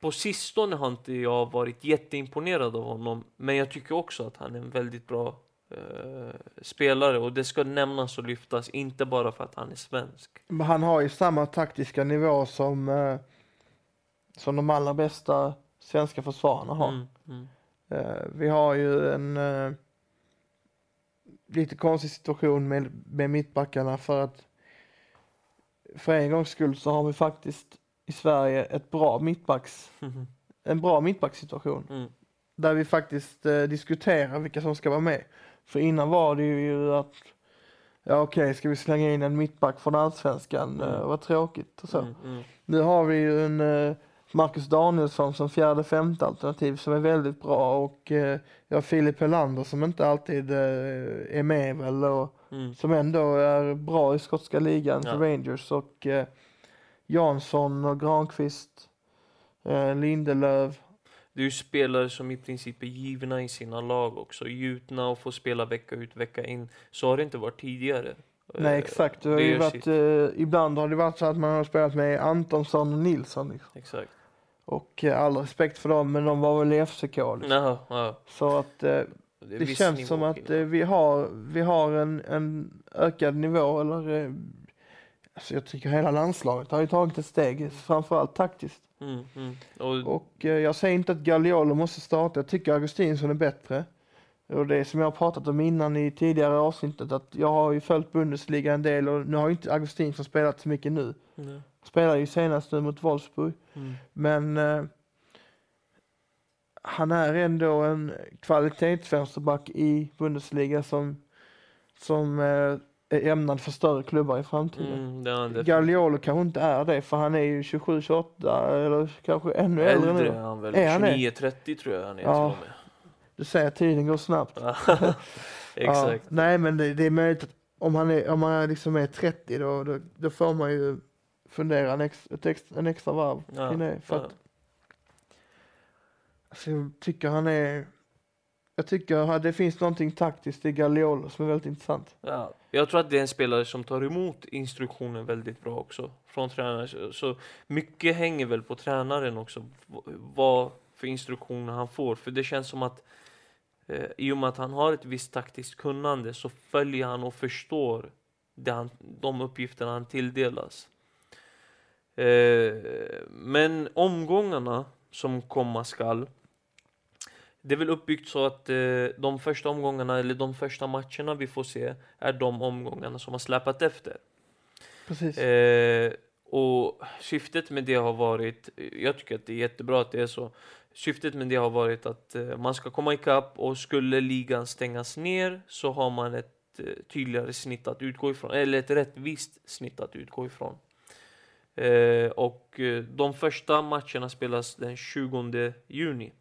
på sistone har inte jag varit jätteimponerad av honom. Men jag tycker också att han är en väldigt bra eh, spelare. Och det ska nämnas och lyftas, inte bara för att han är svensk. men han har ju samma taktiska nivå som, eh, som de allra bästa svenska försvararna har. Mm, mm, Eh, vi har ju en eh, lite konstig situation med, med mittbackarna för att för en gångs skull så har vi faktiskt i Sverige ett bra mittbacks, en bra mittbackssituation mm, där vi faktiskt eh, diskuterar vilka som ska vara med. För innan var det ju att ja okej, ska vi slänga in en mittback från allsvenskan, Mm. vad tråkigt och så. mm, mm. Nu har vi ju en eh, Marcus Danielsson som fjärde femte alternativ som är väldigt bra och eh, ja, Filip Helander som inte alltid är med väl och Mm. som ändå är bra i skotska ligan för Ja. Rangers och Jansson och Granqvist, Lindelöf. Det är ju spelare som i princip är givna i sina lag också. Gjutna och får spela vecka ut, vecka in. Så har det inte varit tidigare. Nej Eh, exakt, det har det varit, eh, ibland har det varit så att man har spelat med Antonsson och Nilsson liksom. Exakt. och eh, all respekt för dem men de var väl i FCK liksom. Jaha, ja. Så att eh, Det viss känns som att eh, vi har, vi har en, en ökad nivå eller eh, alltså jag tycker hela landslaget har ju tagit ett steg, framförallt taktiskt. Mm, mm. Och, Och eh, jag säger inte att Gagliolo måste starta, jag tycker Augustinsson är bättre. Och det som jag har pratat om innan i tidigare avsnittet att jag har ju följt Bundesliga en del och nu har ju inte Augustinsson spelat så mycket nu. mm, Spelar ju senast nu mot Wolfsburg. mm. Men eh, han är ändå en kvalitetsvänsterback i Bundesliga som, som eh, är ämnad för större klubbar i framtiden. Mm, är. Gagliolo kanske inte är det för han är ju 27-28 eller kanske ännu äldre, Äldre är nu. han väl. Är han det? 29-30 tror jag han är Ja. till och med. Du säger att tiden går snabbt. Exakt. Ja, nej men det, det är möjligt att om han är, om han liksom är 30 då, då, då får man ju fundera en, ex, ex, en extra varv Ja, kring det. För ja. att, alltså, jag tycker han är jag tycker att det finns någonting taktiskt i Gagliolo som är väldigt intressant. Ja, jag tror att det är en spelare som tar emot instruktioner väldigt bra också från tränaren. Så, mycket hänger väl på tränaren också, vad för instruktioner han får. För det känns som att eh, i och med att han har ett visst taktiskt kunnande så följer han och förstår det han, de uppgifterna han tilldelas. Eh, men omgångarna som komma skall det är väl uppbyggt så att eh, de första omgångarna, eller de första matcherna vi får se, är de omgångarna som har släpat efter. Precis. Eh, och syftet med det har varit, jag tycker att det är jättebra att det är så, syftet med det har varit att eh, man ska komma ikapp och skulle ligan stängas ner så har man ett eh, tydligare snitt att utgå ifrån, eller ett rättvist snitt att utgå ifrån. Eh, och eh, de första matcherna spelas den 20 juni.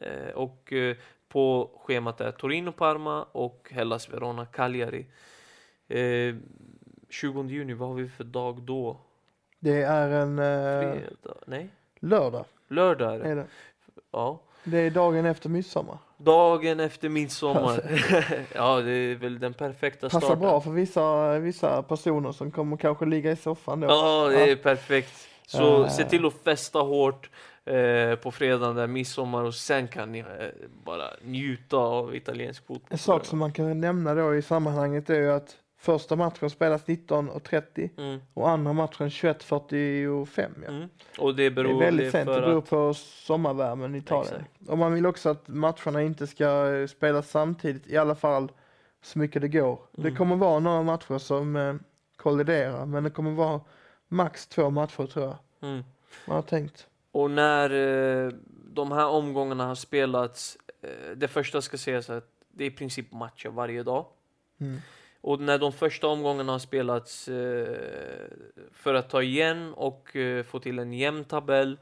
Eh, och eh, på schemat är Torino-Parma och Hellas Verona-Cagliari. Eh, 20 juni, vad har vi för dag då? Det är en Fredag? Nej? lördag. Lördag är det. Är det. Ja. det är dagen efter midsommar. Dagen efter midsommar. ja, det är väl den perfekta Passar starten. bra för vissa, vissa personer som kommer kanske ligga i soffan då. Ja, det är perfekt. Så Eh. se till att festa hårt eh, på fredagen där midsommar och sen kan ni eh, bara njuta av italiensk fotboll. En sak som man kan nämna då i sammanhanget är ju att första matchen spelas 19.30 Mm, och andra matchen 21.45. Ja. mm. Och det Det beror är väldigt sent, det beror att... på sommarvärmen i Italien. Exakt. Och man vill också att matcherna inte ska eh, spelas samtidigt, i alla fall så mycket det går. Det Mm. kommer vara några matcher som eh, kollidera, men det kommer vara max två matcher tror jag. Mm. Man har tänkt. Och när eh, de här omgångarna har spelats, eh, det första ska sägas att det är i princip matcher varje dag. Mm. Och när de första omgångarna har spelats eh, för att ta igen och eh, få till en jämn tabell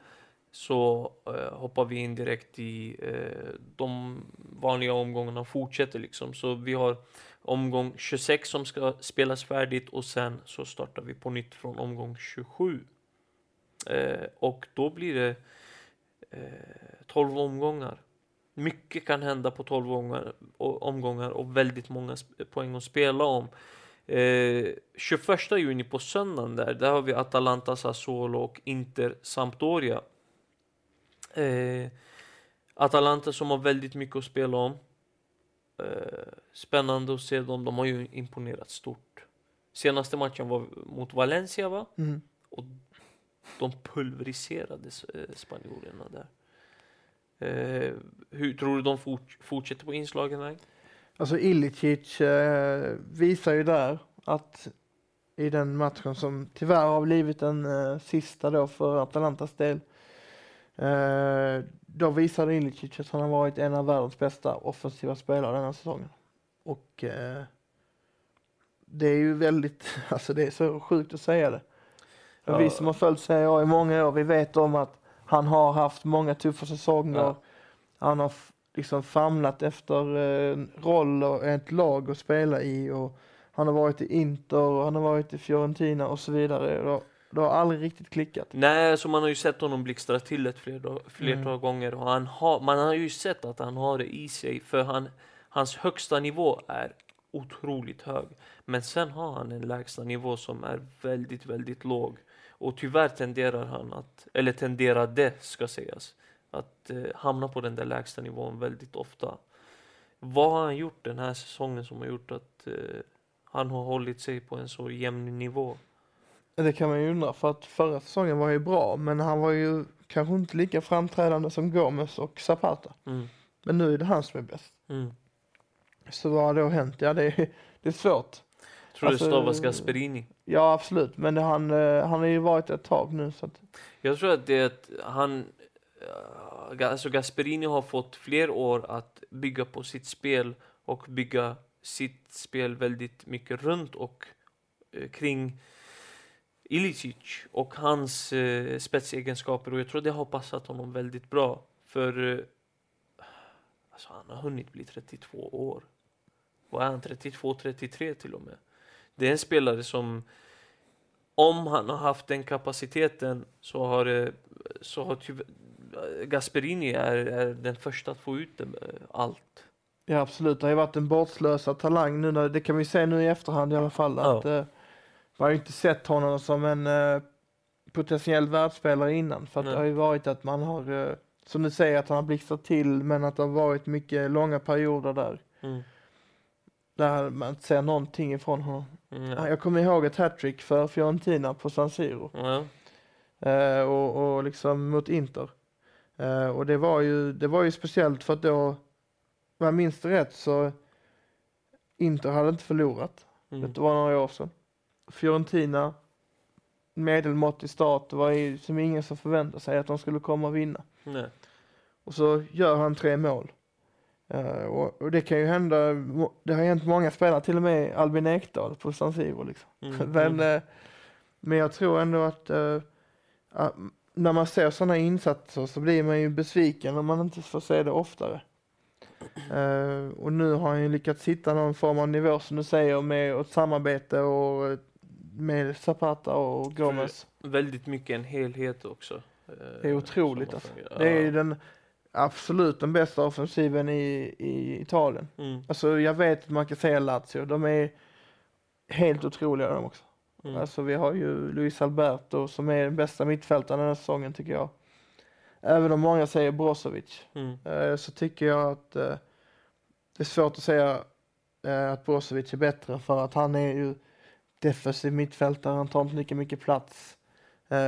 så eh, hoppar vi in direkt i eh, de vanliga omgångarna och fortsätter liksom. Så vi har omgång 26 som ska spelas färdigt och sen så startar vi på nytt från omgång 27. Eh, och då blir det eh, 12 omgångar. Mycket kan hända på 12 omgångar och, omgångar och väldigt många poäng att spela om. Eh, 21 juni på söndagen där, där har vi Atalanta, Sassuolo och Inter Sampdoria. Eh, Atalanta som har väldigt mycket att spela om. Eh, spännande att se dem, de har ju imponerat stort. Senaste matchen var mot Valencia va? Mm. Och de pulveriserade eh, spanjorerna där. Eh, hur tror du de fort, fortsätter på inslagen väg? Alltså Ilicic eh, visar ju där att i den matchen som tyvärr har blivit den eh, sista då för Atalantas del. Eh, då visade Ilicic att han har varit en av världens bästa offensiva spelare den här säsongen. Och eh, det är ju väldigt, alltså det är så sjukt att säga det. Ja. Vi som har följt Serie A i många år, vi vet om att han har haft många tuffa säsonger. Ja. Han har liksom famlat efter eh, en roll och ett lag att spela i och han har varit i Inter och han har varit i Fiorentina och så vidare. Det har, det har aldrig riktigt klickat. Nej, så man har ju sett honom blixtra till ett flertal Mm. gånger och han har, man har ju sett att han har det i sig för han, hans högsta nivå är otroligt hög. Men sen har han en lägsta nivå som är väldigt, väldigt låg. Och tyvärr tenderar han att, eller tenderade ska sägas, att eh, hamna på den där lägsta nivån väldigt ofta. Vad har han gjort den här säsongen som har gjort att eh, han har hållit sig på en så jämn nivå? Det kan man ju undra för att förra säsongen var ju bra men han var ju kanske inte lika framträdande som Gomes och Zapata. Mm. Men nu är det han som är bäst. Mm. Så vad har då hänt? Ja det är, det är svårt. Tror Alltså- det stavas Gasperini. Ja absolut men det, han, eh, han har ju varit ett tag nu så att, Jag tror att det är att han, eh, alltså Gasperini har fått fler år att bygga på sitt spel och bygga sitt spel väldigt mycket runt och eh, kring Ilicic och hans eh, spetsegenskaper och jag tror det har passat honom väldigt bra. För eh, alltså han har hunnit bli 32 år. Vad är han? 32, 33 till och med. Det är en spelare som om han har haft den kapaciteten så har, det, så har tyvärr, Gasperini är, är den första att få ut eh, allt. Ja absolut, det har ju varit en bortslösad talang nu, när, det kan vi se nu i efterhand i alla fall. Ja. Att, eh, man har ju inte sett honom som en eh, potentiell världsspelare innan. För att Nej. det har ju varit att man har, som du säger, att han har blixtrat till men att det har varit mycket långa perioder där. Mm. Där man inte ser någonting ifrån honom. Mm, Ja, ja. Jag kommer ihåg ett hattrick för Fiorentina på San Siro. Ja. Eh, och, och liksom mot Inter. Eh, och det var, ju, det var ju speciellt för att då, om jag minns det rätt så Inter hade inte förlorat. Mm. Det var några år sedan. Fiorentina, medelmåttig start, det var ju som ingen som förväntade sig att de skulle komma och vinna. Nej. Och så gör han tre mål. Eh, och, och det kan ju hända, det har hänt många spelare, till och med Albin Ekdal på San Siro liksom. Mm. Men, eh, men jag tror ändå att att när man ser sådana insatser så blir man ju besviken om man inte får se det oftare. Och nu har han ju lyckats hitta någon form av nivå som du säger med ett samarbete och med Zapata och Gomez. Väldigt mycket en helhet också. Det är otroligt alltså. Det är den absolut den bästa offensiven i, i Italien. Mm. Alltså jag vet att man kan säga Lazio, de är helt otroliga de också. Mm. Alltså vi har ju Luis Alberto som är den bästa mittfältaren den här säsongen tycker jag. Även om många säger Brozovic Mm. eh, så tycker jag att eh, det är svårt att säga eh, att Brozovic är bättre för att han är ju defensiv mittfältare, han tar inte lika mycket plats.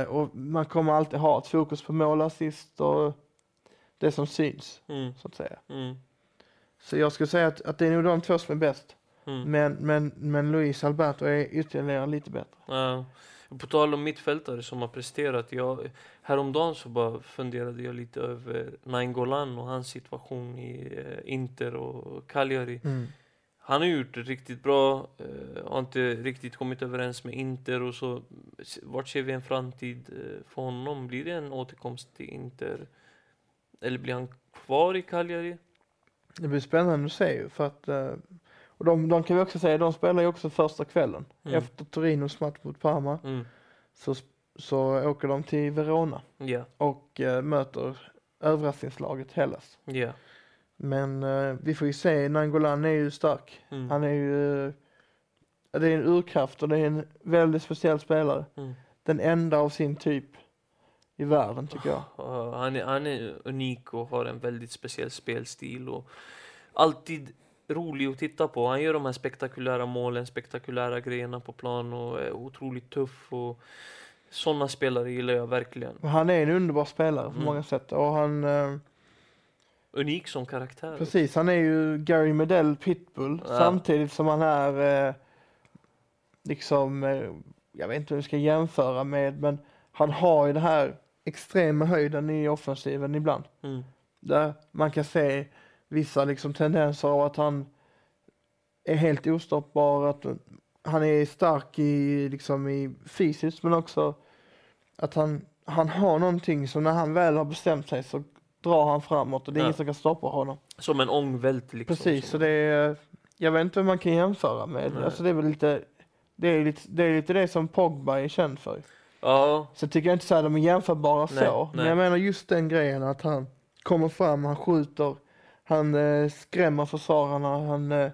Och man kommer alltid ha ett fokus på mål, assist och det som syns Mm. så att säga. Mm. Så jag skulle säga att, att det är nog de två som är bäst. Mm. Men, men, men Luis Alberto är ytterligare lite bättre. Ja. På tal om mittfältare som har presterat. Jag, häromdagen så bara funderade jag lite över Nainggolan och hans situation i eh, Inter och Cagliari. Han har gjort det riktigt bra, eh, har inte riktigt kommit överens med Inter och så. Vart ser vi en framtid eh, för honom? Blir det en återkomst till Inter? Eller blir han kvar i Cagliari? Det blir spännande att se ju för att eh, och de, de kan vi också säga, de spelar ju också första kvällen. Mm. Efter Torinos match mot Parma Mm. så, så åker de till Verona Ja, och eh, möter överraskningslaget Hellas. ja. Men eh, vi får ju se, Nangolan är ju stark. Mm. Han är ju, det är en urkraft och det är en väldigt speciell spelare. Mm. Den enda av sin typ i världen tycker jag. Ja, han, är, han är unik och har en väldigt speciell spelstil och alltid rolig att titta på. Han gör de här spektakulära målen, spektakulära grejerna på plan och är otroligt tuff. Och sådana spelare gillar jag verkligen. Han är en underbar spelare på Mm. många sätt och han, eh, Unik som karaktär. precis, han är ju Gary Medell pitbull Ja. samtidigt som han är eh, liksom, eh, jag vet inte hur vi ska jämföra med, men han har ju det här extrema höjden i offensiven ibland. Mm. Där man kan se vissa liksom tendenser av att han är helt ostoppbar, att han är stark i, liksom i fysiskt men också att han, han har någonting som när han väl har bestämt sig så drar han framåt och det är Ja. ingen som kan stoppa honom. Som en ångvält liksom. Precis, så det är, jag vet inte vad man kan jämföra med. Nej. Alltså det är väl lite, det är lite, det är lite det som Pogba är känd för. Ja, Så tycker jag inte så här de är jämförbara Nej, så. Men nej. jag menar just den grejen att han kommer fram, han skjuter, han eh, skrämmer försvararna, han eh,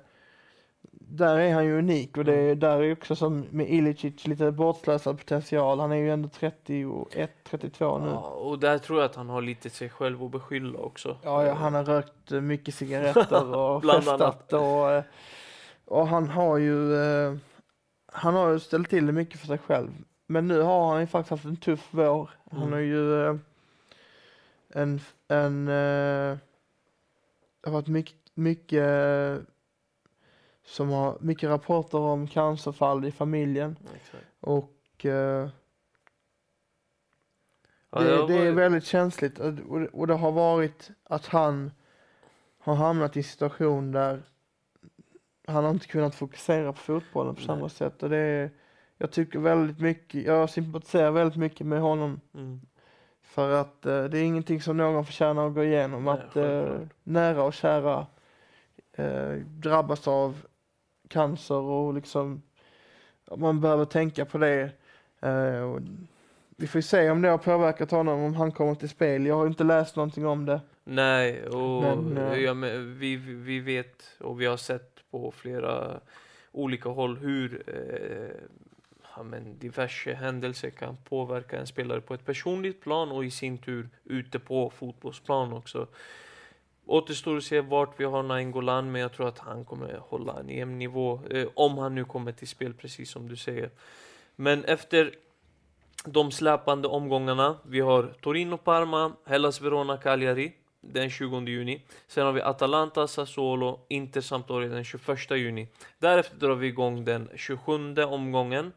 där är han ju unik och det Mm. är där är också som med Ilicic lite bortslösad potential. Han är ju ändå 31, 32 nu. ja, och där tror jag att han har lite sig själv att beskylla också. Ja, ja, han har rökt eh, mycket cigaretter och Bland festat och, eh, och han har ju eh, han har ju ställt till det mycket för sig själv. Men nu har han ju faktiskt haft en tuff vår. Han Mm. har ju eh, en, en eh, det har varit mycket, mycket som har mycket rapporter om cancerfall i familjen Exakt. och eh, Ja, det, det är väldigt känsligt och det har varit att han har hamnat i en situation där han har inte kunnat fokusera på fotbollen på Nej. samma sätt och det är, jag tycker väldigt mycket, jag sympatiserar väldigt mycket med honom Mm. för att eh, det är ingenting som någon förtjänar att gå igenom, Nej, att eh, nära och kära eh, drabbas av cancer och liksom man behöver tänka på det. Eh, och vi får se om det har påverkat honom, om han kommer till spel. Jag har inte läst någonting om det. Nej, och Men, eh, ja, men vi, vi vet och vi har sett på flera olika håll hur eh, ja, men diverse händelser kan påverka en spelare på ett personligt plan och i sin tur ute på fotbollsplan också. Återstår att se vart vi har Nainggolan, men jag tror att han kommer hålla en jämn nivå eh, om han nu kommer till spel, precis som du säger. Men efter de släpande omgångarna. Vi har Torino, Parma, Hellas, Verona, Cagliari den 20 juni. Sen har vi Atalanta, Sassuolo, Inter, Sampdoria den 21 juni. Därefter drar vi igång den 27 omgången.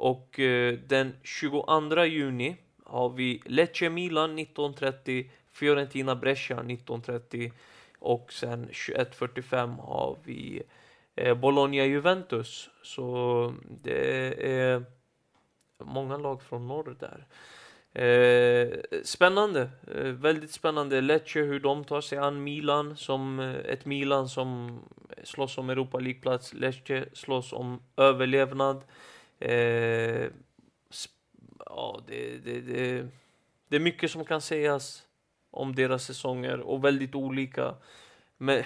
Och eh, den 22 juni har vi Lecce, Milan 19.30, Fiorentina, Brescia 19.30 och sen 21.45 har vi eh, Bologna, Juventus. Så det är många lag från norr där. Eh, spännande, eh, väldigt spännande. Lecce hur de tar sig an Milan som eh, ett Milan som slåss om Europa League-plats. Lecce slåss om överlevnad. Eh, ja, det, det, det, det är mycket som kan sägas om deras säsonger och väldigt olika. Men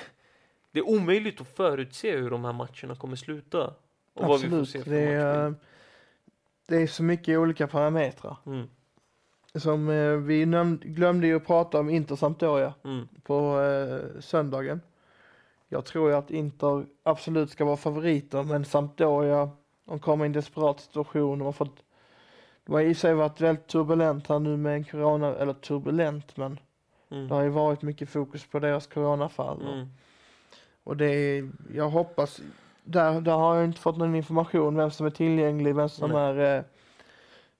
det är omöjligt att förutse hur de här matcherna kommer sluta. Och vad vi får Absolut. se för Det är, det är så mycket olika parametrar. Mm, Som eh, vi glömde ju att prata om Inter Sampdoria mm, på eh, söndagen. Jag tror ju att Inter absolut ska vara favoriter, men Sampdoria, de kommer i en desperat situation. De har fått, de har i och sig varit väldigt turbulent här nu med en corona, eller turbulent, men mm, det har ju varit mycket fokus på deras coronafall. Och, mm. och det är, jag hoppas, där, där har jag inte fått någon information vem som är tillgänglig, vem som Nej. är eh,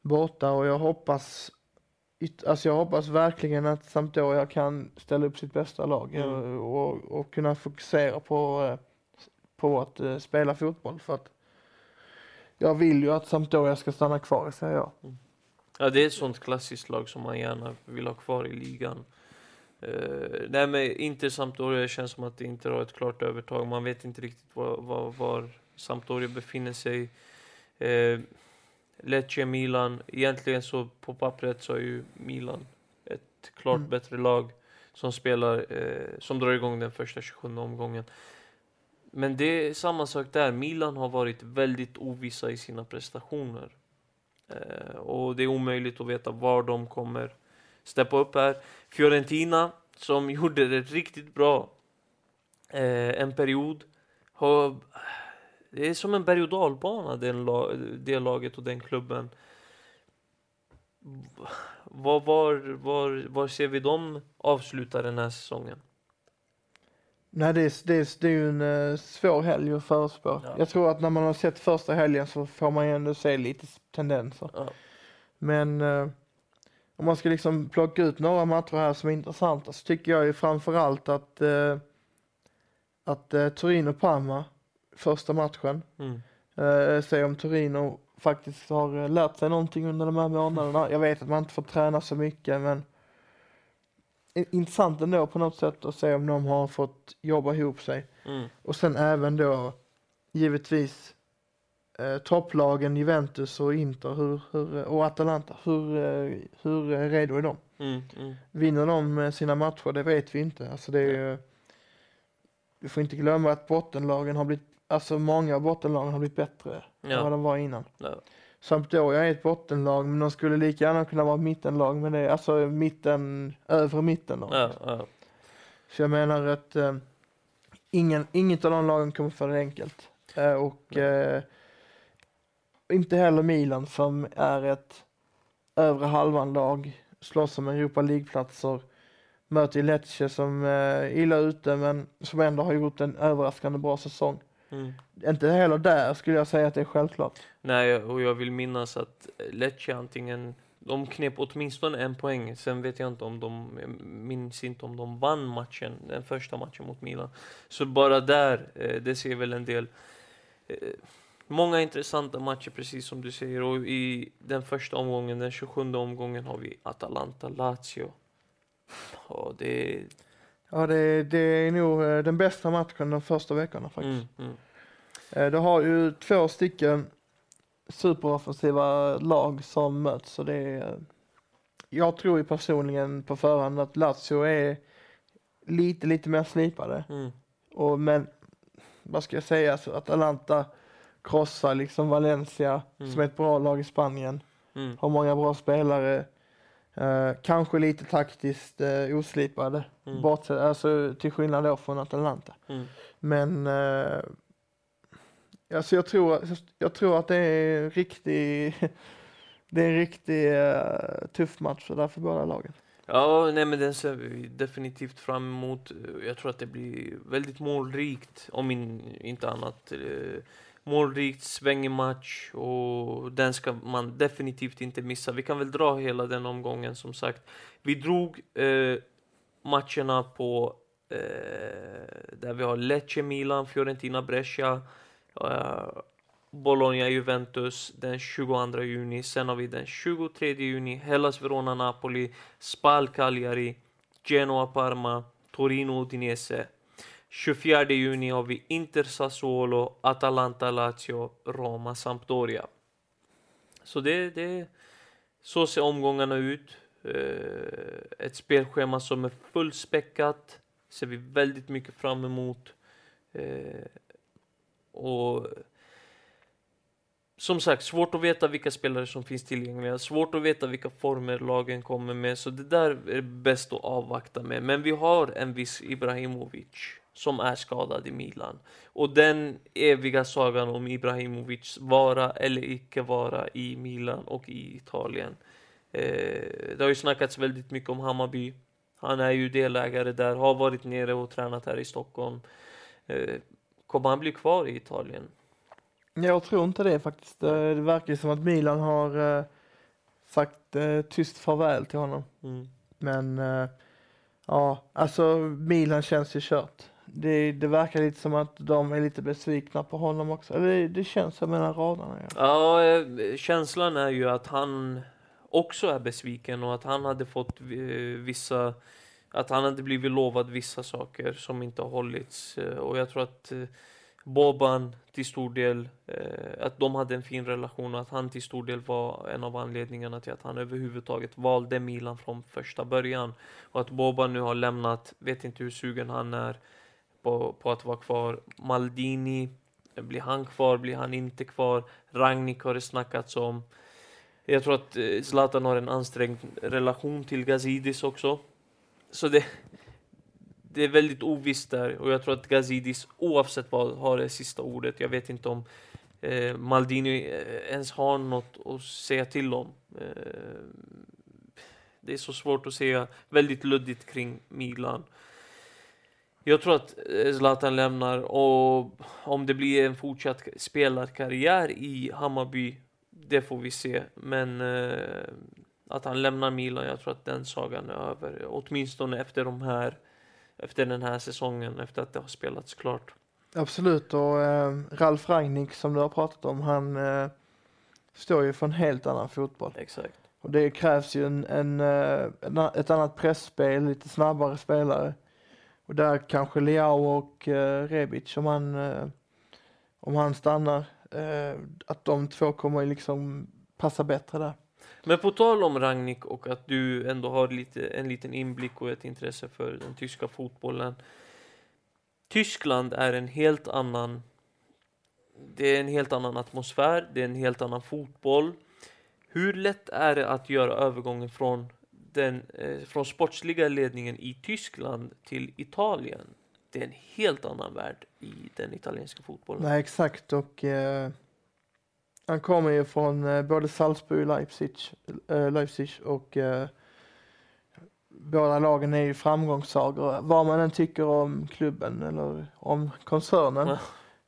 borta och jag hoppas Alltså jag hoppas verkligen att Sampdoria kan ställa upp sitt bästa lag Mm. och, och kunna fokusera på, eh, på att eh, spela fotboll för att jag vill ju att Sampdoria ska stanna kvar i Serie A. Ja, det är ett sånt klassiskt lag som man gärna vill ha kvar i ligan. Uh, nej, men inte Sampdoria känns som att det inte har ett klart övertag. Man vet inte riktigt var, var, var Sampdoria befinner sig. Uh, Lecce, Milan. Egentligen så på pappret så är ju Milan ett klart Mm. bättre lag som spelar, eh, som drar igång den första 27 omgången. Men det är samma sak där. Milan har varit väldigt ovissa i sina prestationer. Eh, och det är omöjligt att veta var de kommer steppa upp här. Fiorentina, som gjorde det riktigt bra eh, en period, har, det är som en berg och dalbana, det laget och den klubben. Var, var, var, var ser vi dem avsluta den här säsongen? Nej, det är, det är, det är ju en eh, svår helg att förutspå. Ja. Jag tror att när man har sett första helgen så får man ju ändå se lite tendenser. Ja. Men eh, om man ska liksom plocka ut några matcher här som är intressanta så tycker jag ju framförallt att, eh, att eh, Torino-Parma, första matchen, Mm. eh, se om Torino faktiskt har eh, lärt sig någonting under de här månaderna. Jag vet att man inte får träna så mycket men intressant ändå på något sätt att se om de har fått jobba ihop sig. Mm. Och sen även då givetvis eh, topplagen Juventus och Inter hur, hur, och Atalanta. Hur, eh, hur redo är de? Mm. Mm. Vinner de eh, sina matcher? Det vet vi inte. Alltså det är ju, vi får inte glömma att bottenlagen har blivit, alltså många av bottenlagen har blivit bättre än vad Ja. de var innan. Ja. Sampdoria är ett bottenlag men de skulle lika gärna kunna vara mittenlag men det är alltså mitten, övre mitten då. Ja, ja. Så jag menar att eh, ingen, inget av de lagen kommer få det enkelt. Eh, och eh, inte heller Milan som är ett övre halvan-lag, slåss om Europa League-platser. Möter Lecce som eh, är illa ute men som ändå har gjort en överraskande bra säsong. Mm. Inte heller där skulle jag säga att det är självklart. Nej, och jag vill minnas att Lecce antingen de knep åtminstone en poäng. Sen vet jag inte om de, minns inte om de vann matchen, den första matchen mot Milan. Så bara där, eh, det ser väl en del. Eh, många intressanta matcher, precis som du säger. Och i den första omgången, den 27 omgången, har vi Atalanta-Lazio. Och det. Ja, det, det är nog eh, den bästa matchen de första veckorna faktiskt. Mm, mm, Det har ju två stycken superoffensiva lag som möts. Så det är, jag tror ju personligen på förhand att Lazio är lite, lite mer slipade. mm, Och, men vad ska jag säga, så att Atalanta krossar liksom Valencia Mm. som är ett bra lag i Spanien. mm, Har många bra spelare. Eh, kanske lite taktiskt eh, oslipade. mm, Bortsett, alltså, till skillnad då från Atalanta. mm. Men eh, alltså jag, tror, jag tror att det är en riktig, det är en riktig uh, tuff match för båda lagen. Ja, nej men den ser vi definitivt fram emot. Jag tror att det blir väldigt målrikt, om in, inte annat. Uh, målrikt, svängig match och den ska man definitivt inte missa. Vi kan väl dra hela den omgången som sagt. Vi drog uh, matcherna på där vi har Lecce, Milan, Fiorentina, Brescia, Eh, Bologna, Juventus den 22 juni. Sen har vi den 23 juni Hellas, Verona, Napoli, Spal, Cagliari, Genoa, Parma, Torino, Udinese. 24 juni har vi Inter, Sassuolo, Atalanta, Lazio, Roma, Sampdoria. Så det, det, så ser omgångarna ut. Eh, ett spelschema som är fullspäckat. Ser vi väldigt mycket fram emot. Eh, och som sagt, svårt att veta vilka spelare som finns tillgängliga. Svårt att veta vilka former lagen kommer med. Så det där är bäst att avvakta med. Men vi har en viss Ibrahimovic som är skadad i Milan. Och den eviga sagan om Ibrahimovic vara eller icke vara i Milan och i Italien. Eh, det har ju snackats väldigt mycket om Hammarby. Han är ju delägare där, har varit nere och tränat här i Stockholm. Eh, kommer han bli kvar i Italien? Jag tror inte det faktiskt. Det, det verkar som att Milan har eh, sagt eh, tyst farväl till honom. Mm. Men eh, ja, alltså Milan känns ju kört. Det, det verkar lite som att de är lite besvikna på honom också. Eller det, känns som mellan raderna. Ja. Ja, eh, känslan är ju att han också är besviken och att han hade fått eh, vissa att han hade blivit lovad vissa saker som inte har hållits. Eh, och jag tror att eh, Boban till stor del, eh, att de hade en fin relation och att han till stor del var en av anledningarna till att han överhuvudtaget valde Milan från första början. Och att Boban nu har lämnat, vet inte hur sugen han är på, på att vara kvar. Maldini, blir han kvar, blir han inte kvar? Ragnik har det snackats om. Jag tror att Zlatan har en ansträngd relation till Gazidis också. Så det, det är väldigt ovisst där och jag tror att Gazidis oavsett vad har det sista ordet. Jag vet inte om eh, Maldini eh, ens har något att säga till om. Eh, det är så svårt att säga. Väldigt luddigt kring Milan. Jag tror att eh, Zlatan lämnar och om det blir en fortsatt spelarkarriär i Hammarby, det får vi se. Men eh, att han lämnar Milan, jag tror att den sagan är över. Åtminstone efter de här, efter den här säsongen, efter att det har spelats klart. Absolut och eh, Ralf Rangnick som du har pratat om, han eh, står ju för en helt annan fotboll. Exakt. Och det krävs ju en, en, eh, en, ett annat pressspel, lite snabbare spelare. Och där kanske Leao och eh, Rebic, om han, eh, om han stannar, eh, att de två kommer liksom passa bättre där. Men på tal om Ragnik och att du ändå har lite, en liten inblick och ett intresse för den tyska fotbollen. Tyskland är en helt annan det är en helt annan atmosfär, det är en helt annan fotboll. Hur lätt är det att göra övergången från den eh, från sportsliga ledningen i Tyskland till Italien? Det är en helt annan värld i den italienska fotbollen. Nej, exakt och eh, han kommer ju från eh, både Salzburg och Leipzig, eh, Leipzig och eh, båda lagen är ju framgångssagor. Vad man än tycker om klubben eller om koncernen, Ja.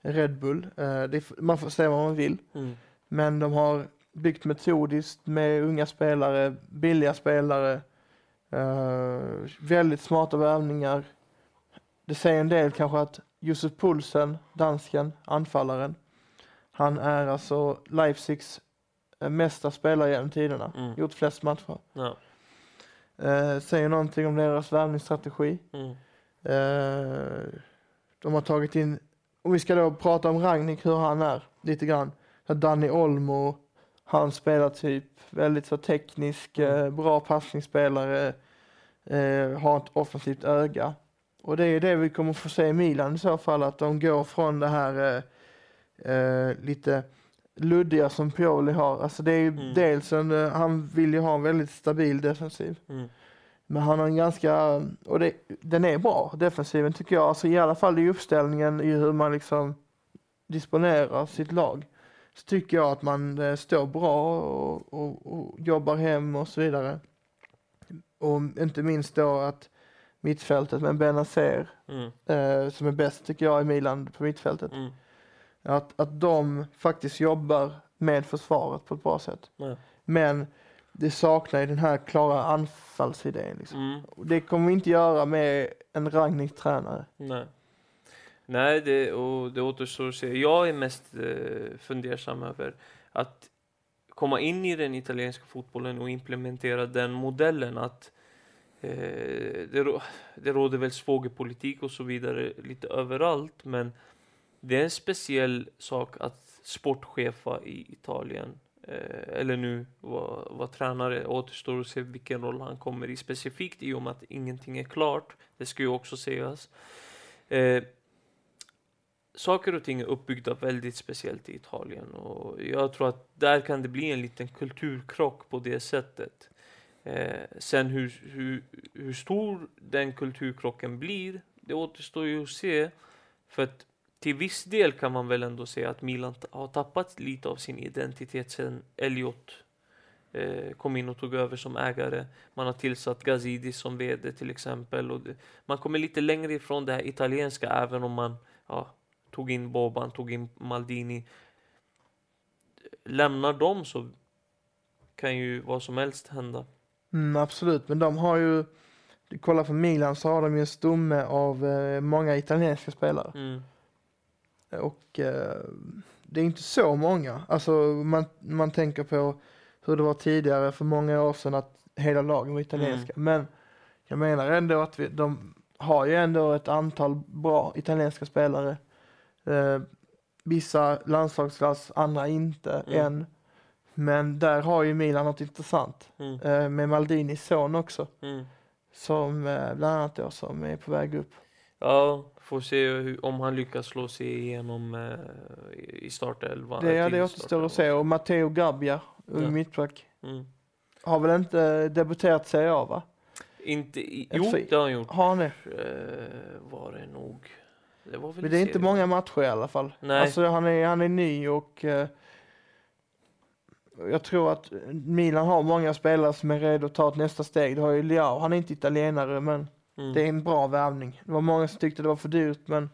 Red Bull, f- man får säga vad man vill. Mm. Men de har byggt metodiskt med unga spelare, billiga spelare, väldigt smarta värvningar. Det säger en del kanske att Josef Poulsen, dansken, anfallaren, han är alltså Leipzigs eh, mesta spelare genom tiderna. Mm. Gjort flest matcher. Ja. Eh, säger någonting om deras värvningsstrategi. Mm. Eh, de har tagit in, om vi ska då prata om Ragnik, hur han är lite grann. Danny Olmo, han spelar typ väldigt så teknisk, eh, bra passningsspelare, eh, har ett offensivt öga. Och det är det vi kommer få se i Milan i så fall, att de går från det här eh, lite luddiga som Pioli har. Alltså det är ju Mm. dels en, eh, han vill ju ha en väldigt stabil defensiv. Mm. Men han har en ganska, och det, den är bra, defensiven tycker jag. Alltså i alla fall i uppställningen, i hur man liksom disponerar sitt lag. Så tycker jag att man eh, står bra och, och, och jobbar hem och så vidare. Och inte minst då att mittfältet med Benazer, Mm. eh, som är bäst tycker jag i Milan på mittfältet. Mm. Att, att de faktiskt jobbar med försvaret på ett bra sätt. Ja. Men det saknar ju den här klara anfallsidén. Liksom. Mm. Det kommer vi inte göra med en Ragnik-tränare. Nej. Nej, det, och det återstår att se. Jag är mest eh, fundersam över att komma in i den italienska fotbollen och implementera den modellen att eh, det, det råder väl svågerpolitik och så vidare lite överallt, men det är en speciell sak att sportchefa i Italien. Eh, eller nu vara var tränare. Återstår att se vilken roll han kommer i specifikt i och med att ingenting är klart. Det ska ju också sägas. Eh, saker och ting är uppbyggda väldigt speciellt i Italien och jag tror att där kan det bli en liten kulturkrock på det sättet. Eh, sen hur, hur, hur stor den kulturkrocken blir, det återstår ju att se. För att till viss del kan man väl ändå säga att Milan har tappat lite av sin identitet sen Elliot eh, kom in och tog över som ägare. Man har tillsatt Gazidis som vd till exempel. Och det, man kommer lite längre ifrån det här italienska även om man ja, tog in Boban, tog in Maldini. Lämnar dem så kan ju vad som helst hända. Mm, absolut, men de har ju, du kollar för Milan så har de ju en stomme av eh, många italienska spelare. Mm. Och eh, det är inte så många. Alltså man, man tänker på hur det var tidigare för många år sedan att hela lagen var italienska. Men jag menar ändå att vi, de har ju ändå ett antal bra italienska spelare. Eh, vissa landslagsklass, andra inte Mm. än. Men där har ju Milan något intressant. Mm. Eh, med Maldinis son också. Mm. Som eh, bland annat då som är på väg upp. Ja, får se hur, om han lyckas slå sig igenom eh, i startelvan. Det, det återstår att se. Och Matteo Gabbia, ung Ja. mittback, Mm. har väl inte debuterat Serie A va? Inte i, jo, det har han gjort. Har han det? Eh, var det nog. Det var väl Men det är inte många matcher i alla fall. Nej. Alltså han är, han är ny och eh, jag tror att Milan har många spelare som är redo att ta ett nästa steg. Du har ju Leao, han är inte italienare men Mm. det är en bra värvning. Det var många som tyckte det var för dyrt men,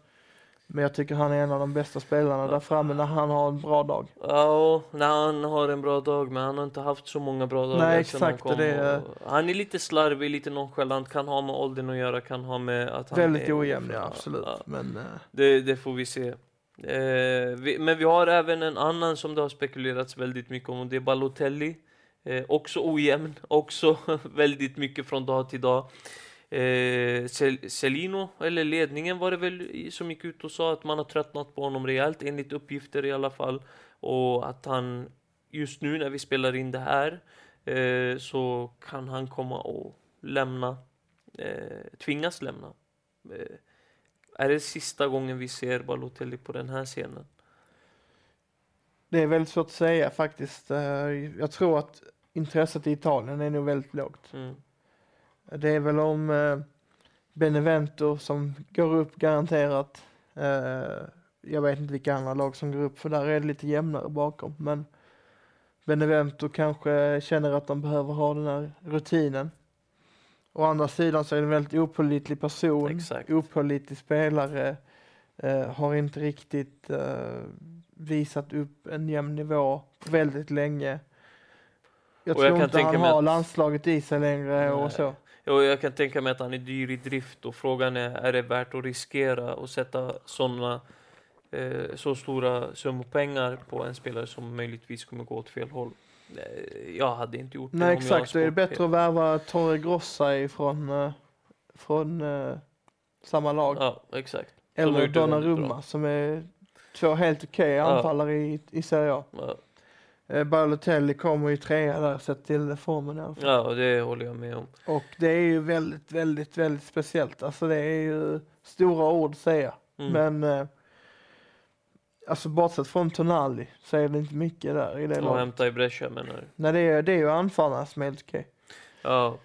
men jag tycker han är en av de bästa spelarna där framme när han har en bra dag. Ja, när han har en bra dag, men han har inte haft så många bra dagar Nej, sedan han exakt, kom. det är- Han är lite slarvig, lite nonchalant, kan ha med åldern att göra, kan ha med att han Väldigt är ojämn ja, absolut. Ja, Men eh, det, det får vi se. Eh, vi, men vi har även en annan som det har spekulerats väldigt mycket om, och det är Balotelli. Eh, också ojämn, också väldigt mycket från dag till dag. Eh, Cel- Celino, eller ledningen var det väl som gick ut och sa att man har tröttnat på honom rejält, enligt uppgifter i alla fall. Och att han just nu när vi spelar in det här eh, så kan han komma och lämna, eh, tvingas lämna. Eh, är det sista gången vi ser Balotelli på den här scenen? det är väldigt svårt att säga faktiskt. Eh, jag tror att intresset i Italien är nog väldigt lågt. Mm. Det är väl om eh, Benevento som går upp garanterat. Eh, jag vet inte vilka andra lag som går upp för där är det lite jämnare bakom. Men Benevento kanske känner att de behöver ha den här rutinen. Å andra sidan så är det en väldigt opålitlig person, Exakt. opålitlig spelare. Eh, har inte riktigt eh, visat upp en jämn nivå på väldigt länge. Jag Och jag tror kan inte han har att- landslaget i sig längre Nej. och så. Jo, jag kan tänka mig att han är dyr i drift och frågan är, är det värt att riskera och sätta såna eh, så stora summor pengar på en spelare som möjligtvis kommer gå åt fel håll? Eh, jag hade inte gjort det Nej exakt, är det sportchef. bättre att värva Torre Grossa ifrån eh, från eh, samma lag. Ja, exakt. Eller Donnarumma som är två helt okej Ja. anfallare i, i Serie A. Ja, Balotelli kommer ju trea där sett till formen i alla fall. ja, och det håller jag med om. Och det är ju väldigt, väldigt, väldigt speciellt. Alltså det är ju stora ord att säga. Mm. Men eh, alltså bortsett från Tonali så är det inte mycket där i det och laget. hämta i Brescia menar du? Nej det är, det är ju anfallarna som är helt okej. Ja.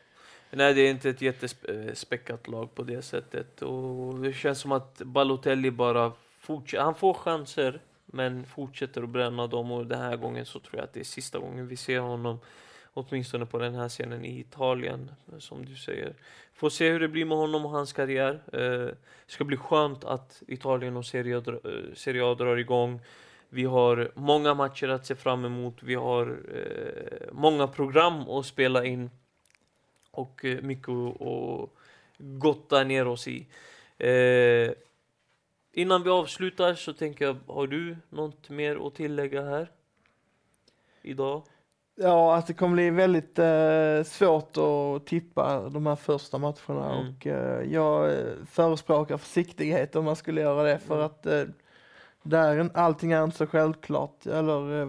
Nej, det är inte ett jättespäckat lag på det sättet. Och det känns som att Balotelli bara fortsätter. Han får chanser, men fortsätter att bränna dem. Och den här gången så tror jag att det är sista gången vi ser honom. Åtminstone på den här scenen i Italien, som du säger. Får se hur det blir med honom och hans karriär. Eh, det ska bli skönt att Italien och Serie A, dra- eh, Serie A drar igång. Vi har många matcher att se fram emot. Vi har eh, många program att spela in. Och eh, mycket att att gotta ner oss i. Eh, innan vi avslutar så tänker jag, har du något mer att tillägga här? Idag? Ja, att det kommer bli väldigt eh, svårt att tippa de här första matcherna Mm. och eh, jag eh, förespråkar försiktighet om man skulle göra det för Mm. att eh, där är- allting är inte så självklart eller eh,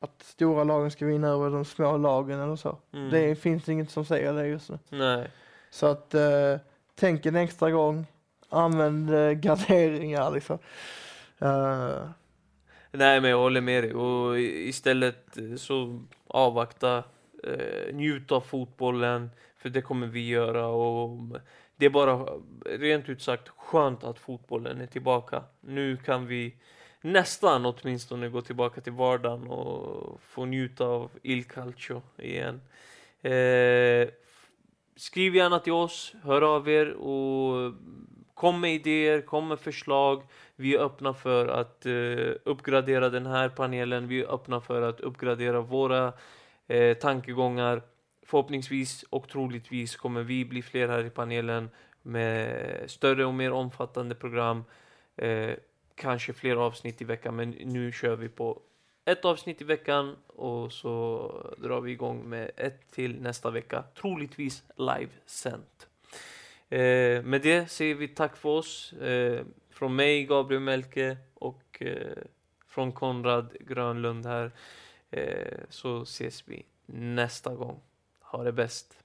att stora lagen ska vinna över de små lagen eller så. Mm. Det finns inget som säger det just nu. Nej. Så att eh, tänk en extra gång, använd eh, garderingar liksom. Uh. Nej, men jag håller med dig. Och istället eh, så avvakta, njut av fotbollen, för det kommer vi göra. Och det är bara rent ut sagt skönt att fotbollen är tillbaka. Nu kan vi nästan åtminstone gå tillbaka till vardagen och få njuta av Il Calcio igen. Eh, skriv gärna till oss, hör av er och kom med idéer, kom med förslag. Vi är öppna för att eh, uppgradera den här panelen. Vi är öppna för att uppgradera våra eh, tankegångar. Förhoppningsvis och troligtvis kommer vi bli fler här i panelen med större och mer omfattande program. Eh, kanske fler avsnitt i veckan, men nu kör vi på ett avsnitt i veckan och så drar vi igång med ett till nästa vecka. Troligtvis livesänt. Eh, med det säger vi tack för oss. Eh, från mig, Gabriel Melke och eh, från Konrad Grönlund här. Eh, så ses vi nästa gång. Ha det bäst.